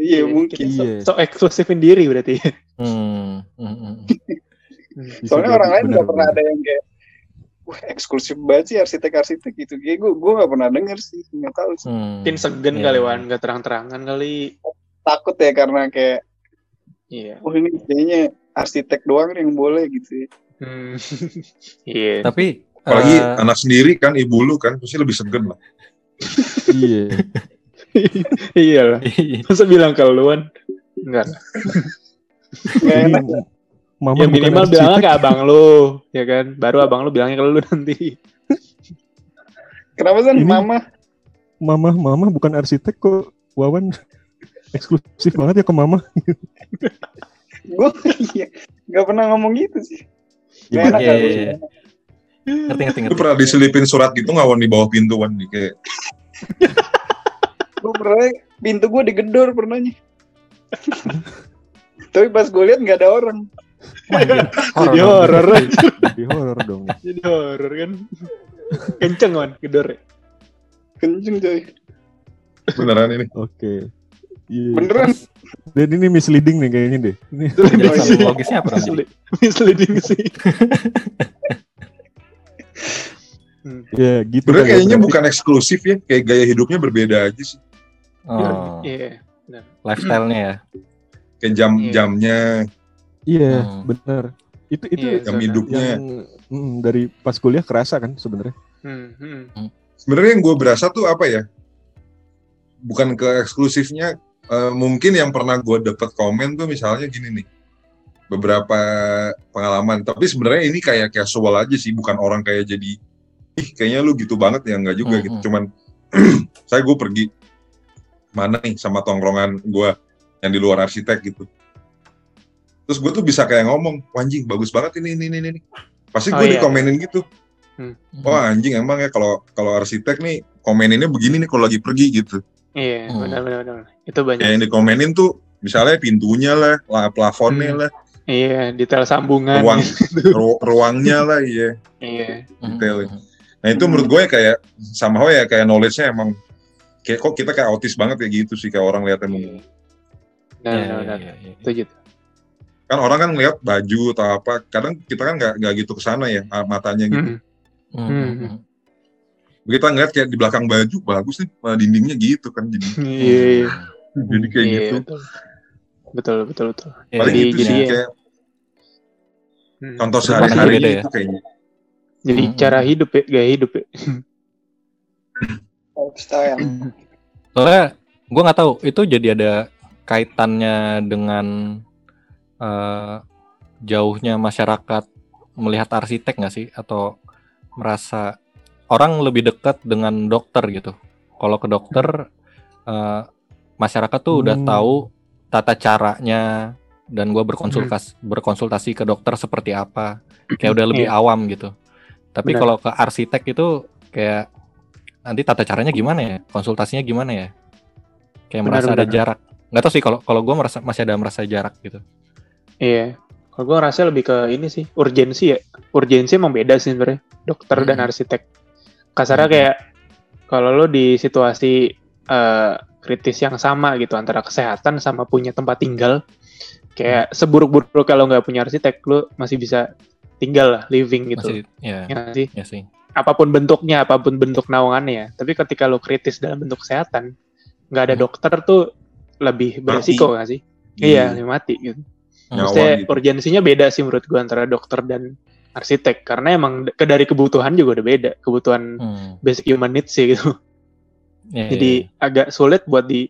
Iya, mungkin. kita Iya. So, so eksklusifin diri berarti. Hmm. hmm, hmm. Soalnya orang lain nggak pernah ada yang kayak wah eksklusif banget sih arsitek-arsitek gitu. Kayak gue gue nggak pernah denger sih nggak tahu sih. Hmm. Mungkin segen Iya. kali Wan, nggak terang-terangan kali. Takut ya karena kayak Iya. wah ini kayaknya arsitek doang yang boleh gitu. ya. Hmm. *laughs* Iya. Tapi Apalagi eh, anak sendiri kan, ibu lu kan, pasti lebih segen lah. Iya. *laughs* iya lah. Masa bilang ke lu Wan? Enggak. lah. Nggak Ini enak. *laughs* Mama Ya minimal bilangnya ke abang lu, ya kan? Baru abang lu bilangnya ke lu nanti. *laughs* Kenapa sih mama? Mama, mama bukan arsitek kok. Wawan eksklusif banget ya ke mama. *laughs* Gue iya nggak pernah ngomong gitu sih. Enak Iya, kan? iya, iya. ngerti ngerti Lu ngerti. pernah diselipin surat gitu nggak Wan di bawah pintu Wan? Di Kayak, Gue pernah pintu gue digedor pernahnya. *laughs* Tapi pas gue lihat nggak ada orang. Jadi horor. Jadi horor dong. Jadi horor kan. Kenceng Wan, gedor. ya? Kenceng coy. beneran ini. Oke. Iya. Beneran. Dan ini misleading nih kayaknya deh. Ini logisnya apa Misleading sih. *laughs* ya gitu. Sebenarnya kali ya, kayaknya berarti. bukan eksklusif ya, kayak gaya hidupnya berbeda aja sih. Oh, Iya. lifestyle-nya ya. Kayak jam-jamnya, Iya, Hmm. benar. Itu itu jam zona. hidupnya. yang mm, dari pas kuliah kerasa kan sebenarnya. Hmm, hmm. Sebenarnya yang gue berasa tuh apa ya? Bukan ke eksklusifnya, eh, mungkin yang pernah gue dapet komen tuh misalnya gini nih, beberapa pengalaman. Tapi sebenarnya ini kayak casual aja sih, bukan orang kayak jadi, ih kayaknya lu gitu banget ya nggak juga Mhm. gitu. Cuman *clears throat* saya gue pergi mana nih sama tongkrongan gue yang di luar arsitek gitu. Terus gue tuh bisa kayak ngomong "Wah, anjing bagus banget ini ini ini ini pasti Oh, gue iya. dikomenin gitu Hmm. wah anjing emang ya kalau kalau arsitek nih komeninnya begini nih kalau lagi pergi gitu Iya, Hmm. benar benar benar. Itu banyak. kayak yang dikomenin tuh misalnya pintunya lah, lah plafonnya Hmm. lah Iya, detail sambungan. ruang *laughs* ru- ruangnya lah iya iya. detail. nah itu menurut gue kayak sama ya kayak knowledge-nya emang kayak kok kita kayak autis banget kayak gitu sih kayak orang lihat emang Benar Iya, benar iya, benar. iya, iya. Setuju. Kan orang kan ngeliat baju atau apa kadang kita kan nggak nggak gitu ke sana ya ah, matanya gitu Mm. Hmm, Hmm. hmm, hmm. kita ngeliat kayak di belakang baju bagus nih malah dindingnya gitu kan jadi Iya, iya. jadi kayak Iya, gitu betul. Betul, betul, betul. Iya, paling Jadi- gitu sih jadi- kayak Hmm. contoh sehari-hari beda ya? gitu kayaknya Jadi Hmm. cara hidup ya, gaya hidup ya. Lifestyle. Soalnya gue nggak tahu itu jadi ada kaitannya dengan eh, jauhnya masyarakat melihat arsitek nggak sih atau merasa orang lebih dekat dengan dokter gitu. Kalau ke dokter eh, masyarakat tuh udah Hmm. tahu tata caranya dan gue berkonsultasi berkonsultasi ke dokter seperti apa. *clears throat* Kayak udah lebih Iya. awam gitu. Tapi kalau ke arsitek itu kayak nanti tata caranya gimana ya? Konsultasinya gimana ya? Kayak Benar, merasa ada benar. jarak. Nggak tahu sih kalau kalau gue merasa masih ada merasa jarak gitu. Iya. Kalau gue ngerasa lebih ke ini sih, urgensi ya. Urgensi emang beda sih sebenarnya, dokter dan Hmm. arsitek. Kasarnya Hmm. kayak kalau lo di situasi eh, kritis yang sama gitu antara kesehatan sama punya tempat tinggal, kayak Hmm. seburuk-buruk kalau nggak punya arsitek, lo masih bisa tinggal lah, living gitu. Masih ya, Ya nggak sih? ya sih. apa pun bentuknya, apa pun bentuk naungannya. Tapi ketika lo kritis dalam bentuk kesehatan, nggak ada Hmm. dokter tuh lebih beresiko nggak sih? Iya, lebih mati gitu. Maksudnya gitu. urgensinya beda sih menurut gua antara dokter dan arsitek karena emang ke dari kebutuhan juga udah beda, kebutuhan Hmm. basic human needs sih gitu. Ya, Jadi ya, agak sulit buat di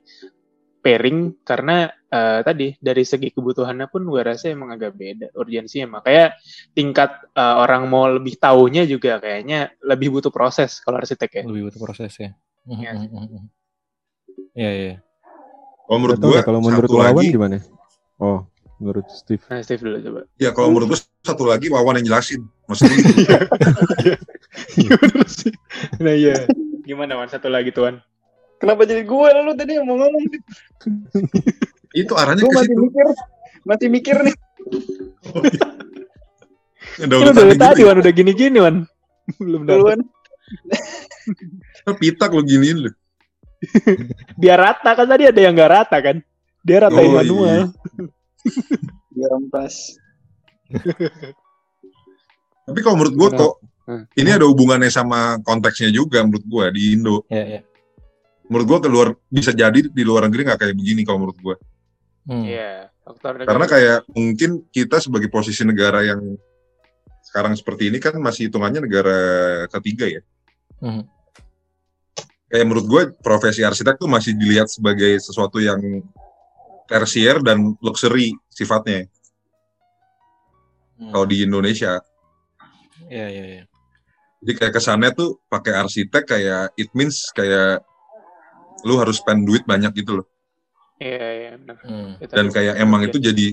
pairing karena eh, tadi dari segi kebutuhannya pun gue rasa emang agak beda urgensinya makanya tingkat eh, orang mau lebih taunya juga kayaknya lebih butuh proses kalau arsitek ya. ya. lebih butuh proses ya. Hmm, Iya. hmm, hmm. Iya iya. kalau menurut gue deh, kalau menurut lagi gimana? Oh, menurut Steve. Nah, Steve dulu coba. ya kalau menurut gue satu lagi Wawan yang jelasin maksudnya *laughs* Iya bener sih. Nah iya. Gimana Wan satu lagi tuan? Kenapa jadi gue lalu tadi yang mau ngomong? itu arahnya ke masih situ mikir, masih mikir nih. Ada *laughs* Kan udah urutannya dari tadi gitu Wan udah gini-gini Wan. Belum. Duluan. ya. pitak lo giniin lo Biar rata kan tadi ada yang nggak rata kan? Dia ratain Oh, manual. Biar pas. *laughs* tapi kalau menurut gue kok Hmm. ini ada hubungannya sama konteksnya juga menurut gue di Indo Ya ya. menurut gue keluar bisa jadi di luar negeri nggak kayak begini kalau menurut gue Hmm. Iya. Karena kayak mungkin kita sebagai posisi negara yang sekarang seperti ini kan masih hitungannya negara ketiga ya Hmm. kayak menurut gue profesi arsitek tuh masih dilihat sebagai sesuatu yang tersier dan luxury sifatnya Hmm. kalau di Indonesia Iya iya iya. jadi kayak kesannya tuh pakai arsitek kayak it means kayak lu harus spend duit banyak gitu loh Iya iya benar. Hmm. Dan kayak emang Iya. itu jadi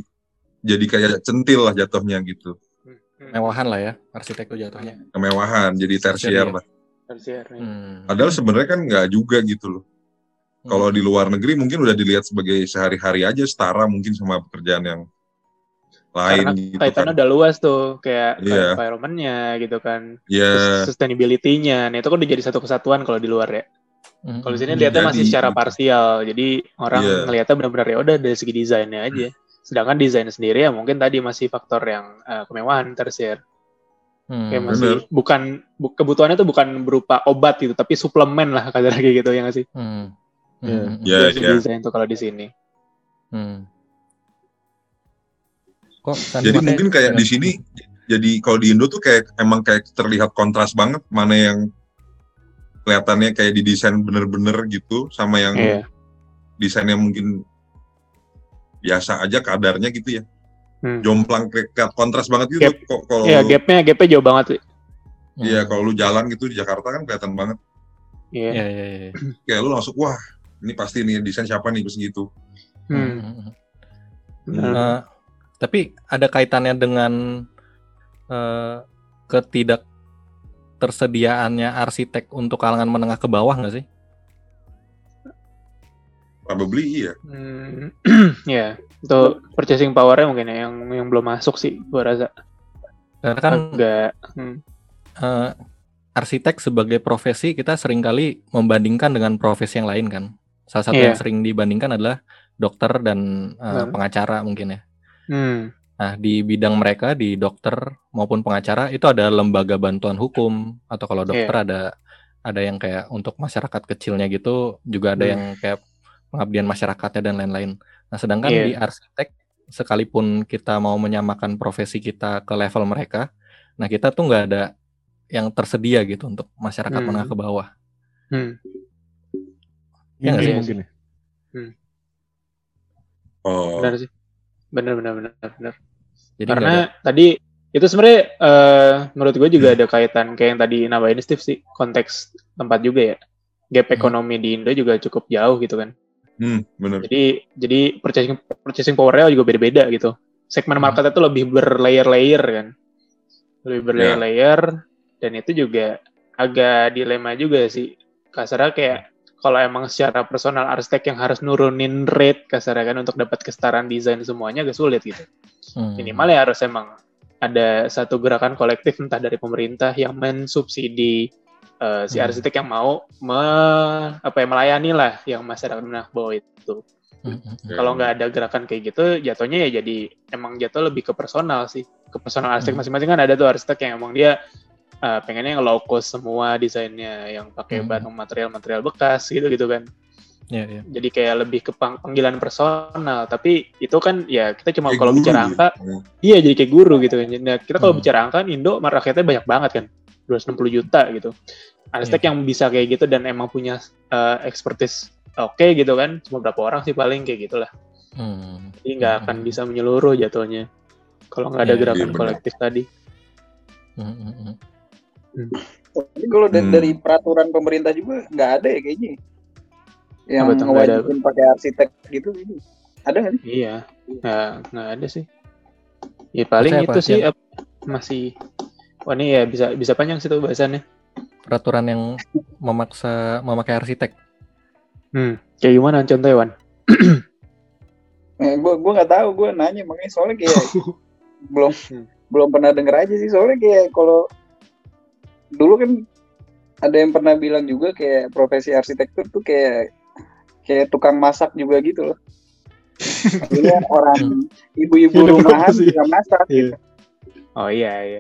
jadi kayak centil lah jatuhnya gitu Hmm, hmm. Mewahan lah ya arsitek tuh jatuhnya. kemewahan jadi tersier Tersier. lah Tersier, iya. Hmm. padahal sebenarnya kan nggak juga gitu loh kalau di luar negeri mungkin udah dilihat sebagai sehari-hari aja setara mungkin sama pekerjaan yang lain Karena gitu kaitannya kan udah luas tuh kayak Iya. environment-nya gitu kan. ya Terus sustainability-nya. Nah, itu kan udah jadi satu kesatuan kalau di luar ya. Hmm. Kalau di sini Hmm. lihatnya masih secara gitu. parsial. Jadi orang Iya. ngelihatnya benar-benar ya udah dari segi desainnya aja. Sedangkan desain sendiri ya mungkin tadi masih faktor yang eh, kemewahan tersier. Hmm. Kayak masih bukan bu- kebutuhannya tuh bukan berupa obat gitu, tapi suplemen lah *laughs* kata kayak gitu ya nggak sih? Hmm. Iya. Hmm. Ya, segi ya. desain tuh kalau di sini. Hmm. Kok jadi mungkin kayak di sini jadi kalau di Indo tuh kayak emang kayak terlihat kontras banget mana yang kelihatannya kayak didesain bener-bener gitu sama yang Iya. desainnya mungkin biasa aja kadarnya gitu ya Hmm. jomplang kayak kontras banget gitu Gap. kok kalau Iya, gapnya gapnya jauh banget sih. Hmm. iya kalau lu jalan gitu di Jakarta kan kelihatan banget Iya. Iya iya iya. kayak lu langsung wah ini pasti nih desain siapa nih terus gitu Hmm. Hmm. Eh, Tapi ada kaitannya dengan eh, ketidak tersediaannya arsitek untuk kalangan menengah ke bawah nggak sih? Probably iya. Hmm, *clears throat* ya, itu purchasing power-nya mungkin ya yang yang belum masuk sih gua rasa. Karena kan Enggak. Hmm. eh, arsitek sebagai profesi kita sering kali membandingkan dengan profesi yang lain kan. Salah satu Iya. yang sering dibandingkan adalah dokter dan eh, Hmm. pengacara mungkin ya. Hmm. Nah, di bidang mereka di dokter maupun pengacara itu ada lembaga bantuan hukum atau kalau dokter ada ada yang kayak untuk masyarakat kecilnya gitu juga ada Hmm. yang kayak pengabdian masyarakatnya dan lain-lain. Nah, sedangkan Iya. di arsitek sekalipun kita mau menyamakan profesi kita ke level mereka, nah kita tuh nggak ada yang tersedia gitu untuk masyarakat Hmm. menengah ke bawah. Hmm. Iya nggak Minim sih? mungkin ya. Oh, Benar sih. Benar benar benar benar. Jadi Karena ada- tadi itu sebenarnya eh, menurut gue juga ada kaitan kayak yang tadi nambahin Steve sih konteks tempat juga ya. Gap Hmm. ekonomi di Indo juga cukup jauh gitu kan. hmm, bener. Jadi jadi purchasing purchasing power-nya juga beda-beda gitu. Segmen Hmm. marketnya tuh lebih berlayer-layer kan. Lebih berlayer-layer dan itu juga agak dilema juga sih. Kasarnya kayak kalau emang secara personal arsitek yang harus nurunin rate kasarnya kan untuk dapat kesetaraan desain semuanya agak sulit gitu. Hmm. Minimal ya harus emang ada satu gerakan kolektif entah dari pemerintah yang mensubsidi eh, si Hmm. arsitek yang mau me- apa ya melayani lah yang masyarakat menengah bawah itu. Hmm, hmm, hmm. Kalau nggak ada gerakan kayak gitu, jatuhnya ya jadi emang jatuh lebih ke personal sih. Ke personal arsitek Hmm. masing-masing kan ada tuh arsitek yang emang dia uh, pengennya yang low cost semua desainnya, yang pakai Hmm. bahan material-material bekas gitu-gitu kan. Iya, iya. Jadi kayak lebih ke pang- panggilan personal. Tapi itu kan ya kita cuma Kayak kalau bicara gitu. angka, Hmm. iya jadi kayak guru gitu kan. Nah, kita kalau Hmm. bicara angka, Indo rakyatnya banyak banget kan. 260 juta gitu. Arsitek Iya. yang bisa kayak gitu dan emang punya uh, expertise oke gitu kan. Cuma berapa orang sih paling kayak gitulah. Hmm. Jadi nggak akan bisa menyeluruh jatuhnya kalau nggak ada Iya, gerakan benar. kolektif tadi. Hmm, hmm. Tapi kalau da- Hmm. dari peraturan pemerintah juga nggak ada ya kayaknya. Yang ngewajibin pakai arsitek gitu. ini. Ada nggak sih? Iya, nggak nggak ada sih. Ya paling Maksudnya itu apa? sih masih. Wah ini ya bisa bisa panjang sih tuh bahasannya. Peraturan yang memaksa memakai arsitek. Hmm, kayak gimana contohnya Wan? *clears throat* Eh, gue gue nggak tahu. Gue nanya makanya soalnya kayak *laughs* belum belum pernah denger aja sih. Soalnya kayak kalau dulu kan ada yang pernah bilang juga kayak profesi arsitektur tuh kayak kayak tukang masak juga gitu loh. *laughs* Maksudnya orang ibu-ibu Iya, rumahan sih. bisa masak Iya. gitu. Oh iya iya.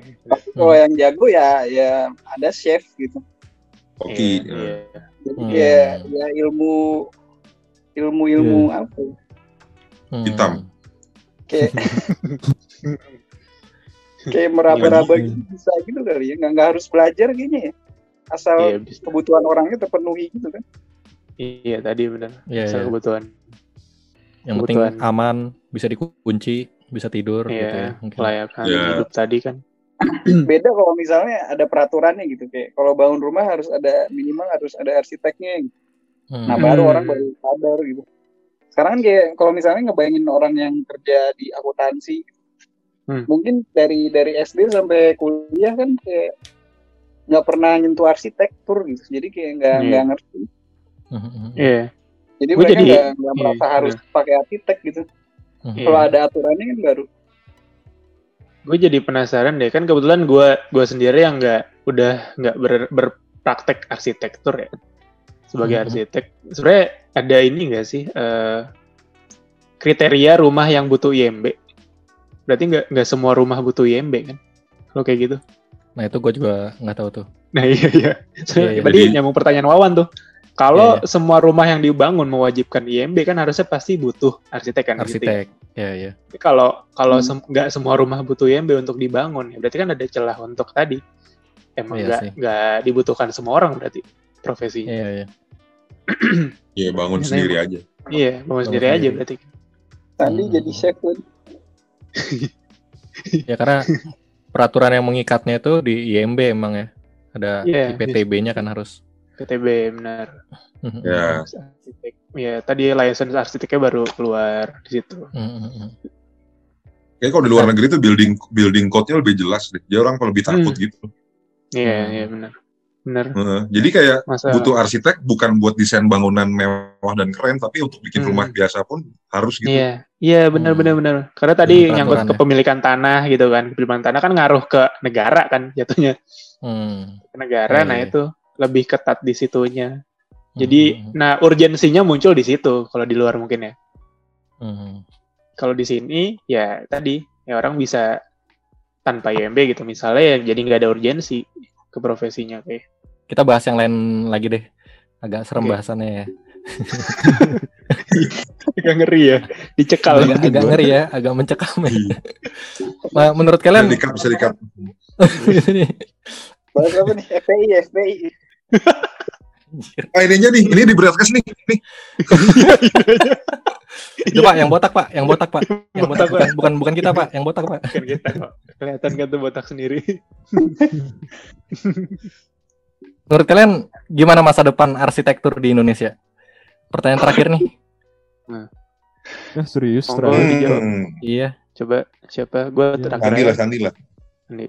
Kalau yang jago ya ya ada chef gitu. Oke. Iya, iya. Jadi Hmm. kayak ya ilmu ilmu ilmu Iya. apa? ya? Hmm. Hitam. *laughs* Kayak meraba-raba Iya. gitu bisa gitu kali ya. Nggak, nggak harus belajar kayaknya ya. Asal Iya, bisa. kebutuhan orangnya terpenuhi gitu kan. Iya tadi benar. Iya, Soal iya. kebutuhan. Yang penting kebutuhan. aman, bisa dikunci, bisa tidur gitu ya. Iya, Mungkin. kelayakan Iya. hidup tadi kan. *clears throat* *clears throat* Beda kalau misalnya ada peraturannya gitu kayak kalau bangun rumah harus ada minimal harus ada arsiteknya. Gitu. Hmm. Nah baru Hmm. orang baru sadar gitu. Sekarang kan kayak kalau misalnya ngebayangin orang yang kerja di akuntansi, Hmm. mungkin dari dari SD sampai kuliah kan kayak nggak pernah nyentuh arsitektur gitu. Jadi kayak nggak Iya. nggak ngerti. Hmm, hmm, hmm. Iya. Jadi Gua mereka jadi- nggak nggak iya, merasa harus pakai arsitek gitu. Hmm. Iya. Kalau ada aturannya kan baru. Gue jadi penasaran deh kan kebetulan gue gue sendiri yang nggak udah nggak ber- berpraktek arsitektur ya sebagai Mhm. arsitek. Sebenarnya ada ini nggak sih eh, kriteria rumah yang butuh IMB? Berarti nggak nggak semua rumah butuh IMB kan? Kalau kayak gitu. Nah itu gue juga nggak tahu tuh. Nah iya iya. Iya, iya. Tadi Jadi- nyambung pertanyaan Wawan tuh. Kalau Iya, semua rumah yang dibangun mewajibkan IMB kan harusnya pasti butuh arsitek kan? gitu ya. Arsitek. Ya ya. Tapi kalau kalau Hmm. sem- nggak semua rumah butuh IMB untuk dibangun, ya berarti kan ada celah untuk tadi. Emang Iya nggak sih. nggak dibutuhkan semua orang berarti profesinya. Iya iya. Ya bangun Iya, sendiri aja. Iya, bangun Bangun sendiri aja berarti. Tadi Hmm. jadi kan. *laughs* Ya karena peraturan yang mengikatnya itu di IMB emang ya. Ada Iya, IPTB-nya kan harus. PTB benar. Hmm, hmm, Ya. Arsitek. Ya tadi license arsiteknya baru keluar di situ. hmm, hmm, hmm. Kayak kalau di luar negeri tuh building building code-nya lebih jelas deh. Jadi orang lebih takut Hmm. gitu. Iya, Hmm. iya benar. Benar. Heeh. Jadi kayak Masa butuh arsitek bukan buat desain bangunan mewah dan keren, tapi untuk bikin Hmm. rumah biasa pun harus gitu. Iya, iya benar Hmm. benar benar. Karena tadi Peraturan nyangkut ya. kepemilikan tanah gitu kan. Kepemilikan tanah kan ngaruh ke negara kan jatuhnya. Hmm. Ke negara, Iya, nah iya. itu lebih ketat di situnya. Jadi, Hmm. nah urgensinya muncul di situ kalau di luar mungkin ya. Hmm. Kalau di sini ya tadi ya orang bisa tanpa IMB gitu misalnya ya jadi nggak ada urgensi ke profesinya kayak. Kita bahas yang lain lagi deh. Agak serem Oke. bahasannya ya. Agak ngeri ya, dicekal. agak, agak ngeri ya, agak mencekam ya. Iya. *laughs* Nah, menurut Bisa kalian bisa dikat. ini *laughs* Bahas apa nih? FPI, FPI. Ah *laughs* ininya nih, ini di broadcast nih. nih. Pak, yang botak Pak, yang botak Pak, yang botak bukan bukan bukan kita Pak, yang botak Pak. Bukan kita kok. Kelihatan kan tuh botak sendiri. Menurut kalian gimana masa depan arsitektur di Indonesia? Pertanyaan terakhir nih. Ya *laughs* serius Monggo. terakhir. dijawab. Hmm. Iya. Coba siapa? Gue Iya. terakhir. Sandi lah. Sandi lah. Sandi.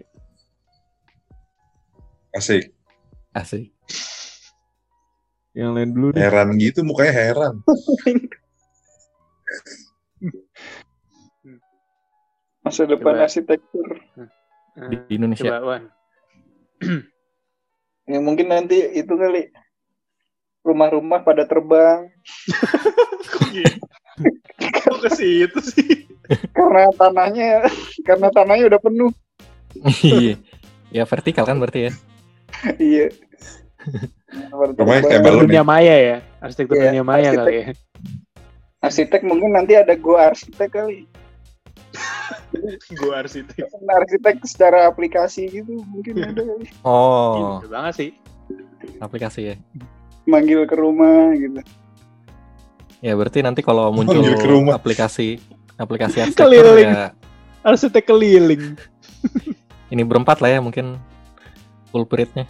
Asik. Asik. Yang lain dulu deh. Heran gitu, mukanya heran. Masa depan Coba. arsitektur. Nah, Di di Indonesia. Coba Wan. *clears throat* Ya mungkin nanti itu kali rumah-rumah pada terbang Kok gitu? Kok ke situ sih? karena tanahnya karena tanahnya udah penuh. Iya. ya vertikal kan berarti ya. Iya. Rumahnya kayak balon dunia maya ya, arsitektur Iya, dunia maya arsitek. kali ya. Arsitek mungkin nanti ada gua arsitek kali. Gue arsitek. Arsitek secara aplikasi gitu mungkin ada kali. Oh, Gila banget sih. aplikasi ya. Manggil ke rumah gitu. Ya berarti nanti kalau muncul Manggil ke rumah. aplikasi aplikasi *laughs* arsitektur Keliling. ya Arsitek keliling. *laughs* ini berempat lah ya mungkin culpritnya.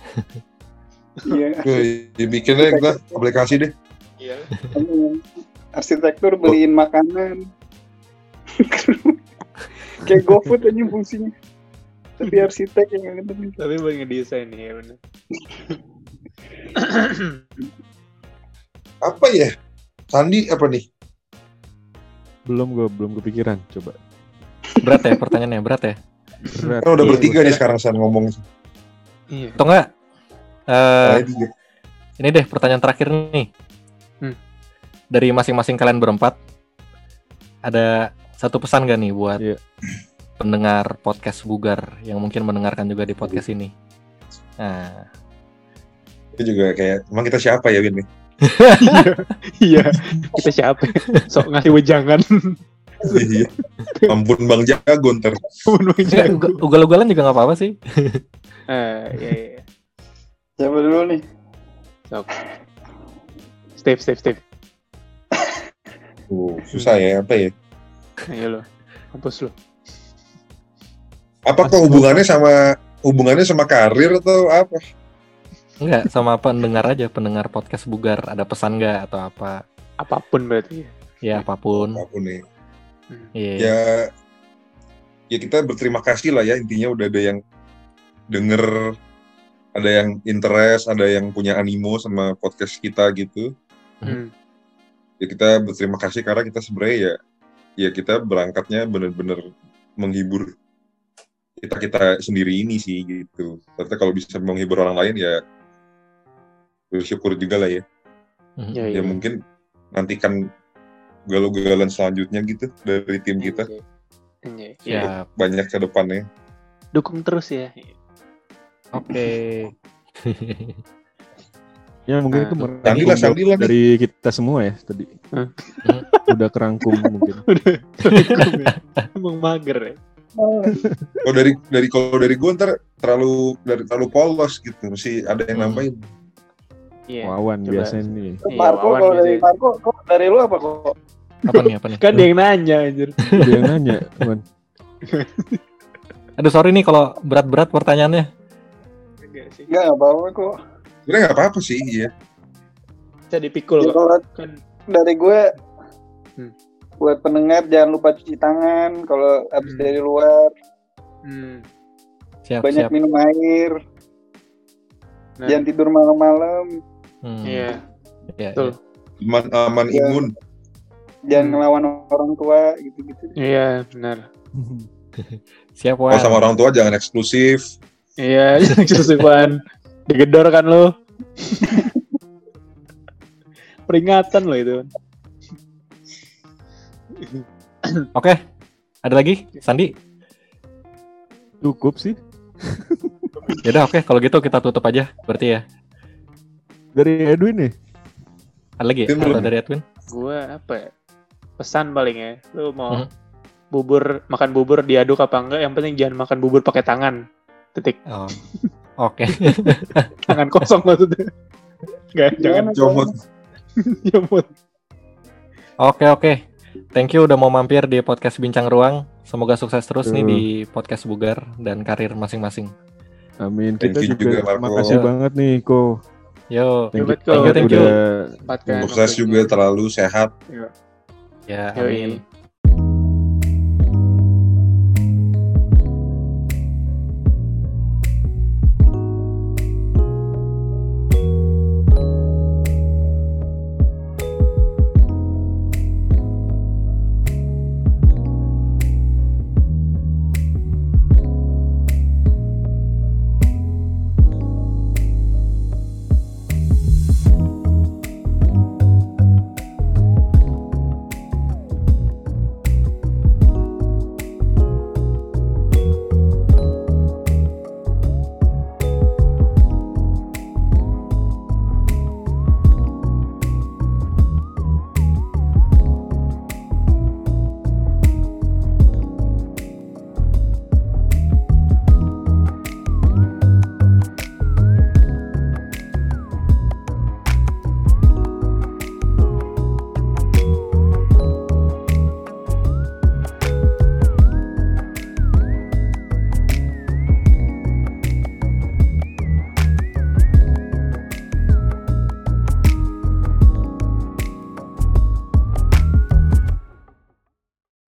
Iya. *laughs* Wih, dibikinnya kita aplikasi deh. Iya. Arsitektur beliin makanan. Kayak GoFood aja fungsinya. Tapi arsitek yang ngedemin. Tapi buat ngedesain nih ya bener. *clears throat* Apa ya? Sandi apa nih? Belum gue belum kepikiran. Coba. Berat ya pertanyaannya, berat ya. Berat. Kan udah Iya, bertiga nih sekarang San ngomong. Iya. Atau enggak? Eh, Saya juga. ini deh pertanyaan terakhir nih. Hmm. Dari masing-masing kalian berempat ada satu pesan gak nih buat Iya. pendengar podcast Bugar yang mungkin mendengarkan juga di podcast ini? Nah, Itu juga kayak, emang kita siapa ya Win? *laughs* Iya. Kita siapa? Sok ngasih wejangan. Iya. Ampun Bang Jago ntar. ya, uga- ugal-ugalan juga nggak apa-apa sih. Eh, iya, iya. Siapa dulu nih? Sok. Steve, Steve, Steve. Uh, susah ya, apa ya? Ayo lo. Hapus lo. Apakah hubungannya sama hubungannya sama karir atau apa? Enggak, sama pendengar aja, pendengar podcast Bugar. Ada pesan nggak atau apa? Apa pun berarti. Ya apa pun. Apa pun nih. Iya. Ya, ya kita berterima kasih lah ya intinya udah ada yang denger, ada yang interest, ada yang punya animo sama podcast kita gitu. Hmm. Ya kita berterima kasih karena kita sebenarnya ya, ya kita berangkatnya bener-bener menghibur kita kita sendiri ini sih gitu. Ternyata kalau bisa menghibur orang lain ya bersyukur juga lah ya. Mhm. Ya, Ya iya. mungkin nantikan galau-galauan selanjutnya gitu dari tim kita Iya. Iya. Siap. banyak ke depannya. Dukung terus ya. Oke. *laughs* Ya mungkin Nah, itu Sandi merangkum lah, Sandi lah nih. dari kita semua ya tadi. Hah? *laughs* Udah kerangkum mungkin. *laughs* Emang mager ya. Kalau dari dari kalau dari gue ntar terlalu dari terlalu polos gitu, mesti ada yang Hmm. Iya. Wawan coba. biasanya nih. Iya, Marco Wawan kalau dari. Marco kok dari lu apa kok? Apa nih, apa nih? Kan dia yang nanya anjir. *laughs* Ada yang nanya, Wan. *laughs* Aduh sorry nih kalau berat-berat pertanyaannya. Enggak sih. Enggak nggak apa-apa kok. Sebenarnya nggak apa-apa sih, iya. Bisa dipikul Ya, kok. kalau Kan dari gue Hmm. buat pendengar jangan lupa cuci tangan kalau habis Hmm. dari luar, Hmm. Siap, banyak siap. minum air, Nah, jangan tidur malam-malam, Hmm, Iya, iya, betul. Aman, aman Ya. imun. jangan Hmm. ngelawan orang tua gitu-gitu. Iya, benar. iya. *laughs* Siap, Wan. sama orang tua jangan eksklusif. Iya, *laughs* eksklusifan. Digedor kan lo. *laughs* Peringatan lo itu. *coughs* Oke. Ada lagi? Sandi? Cukup sih. Yaudah oke, kalau gitu kita tutup aja berarti ya. Dari Edwin nih. Ada lagi ya? Atau dari Edwin? Gue apa ya? Pesan paling ya. Lu mau Mhm. bubur makan bubur diaduk apa enggak? Yang penting jangan makan bubur pakai tangan. Titik. Oh. Oke. *laughs* Tangan kosong maksudnya. Enggak, jangan Gimana, Comot. nyomot. *laughs* Oke oke. Thank you udah mau mampir di podcast Bincang Ruang. Semoga sukses terus nih Tuh. di podcast Bugar dan karir masing-masing. Amin. Thank Kita you juga, juga, Marco. makasih banget nih, Ko. Yo. Thank you. Thank you, thank you. Sukses juga terlalu sehat. Ya, Yoi. amin.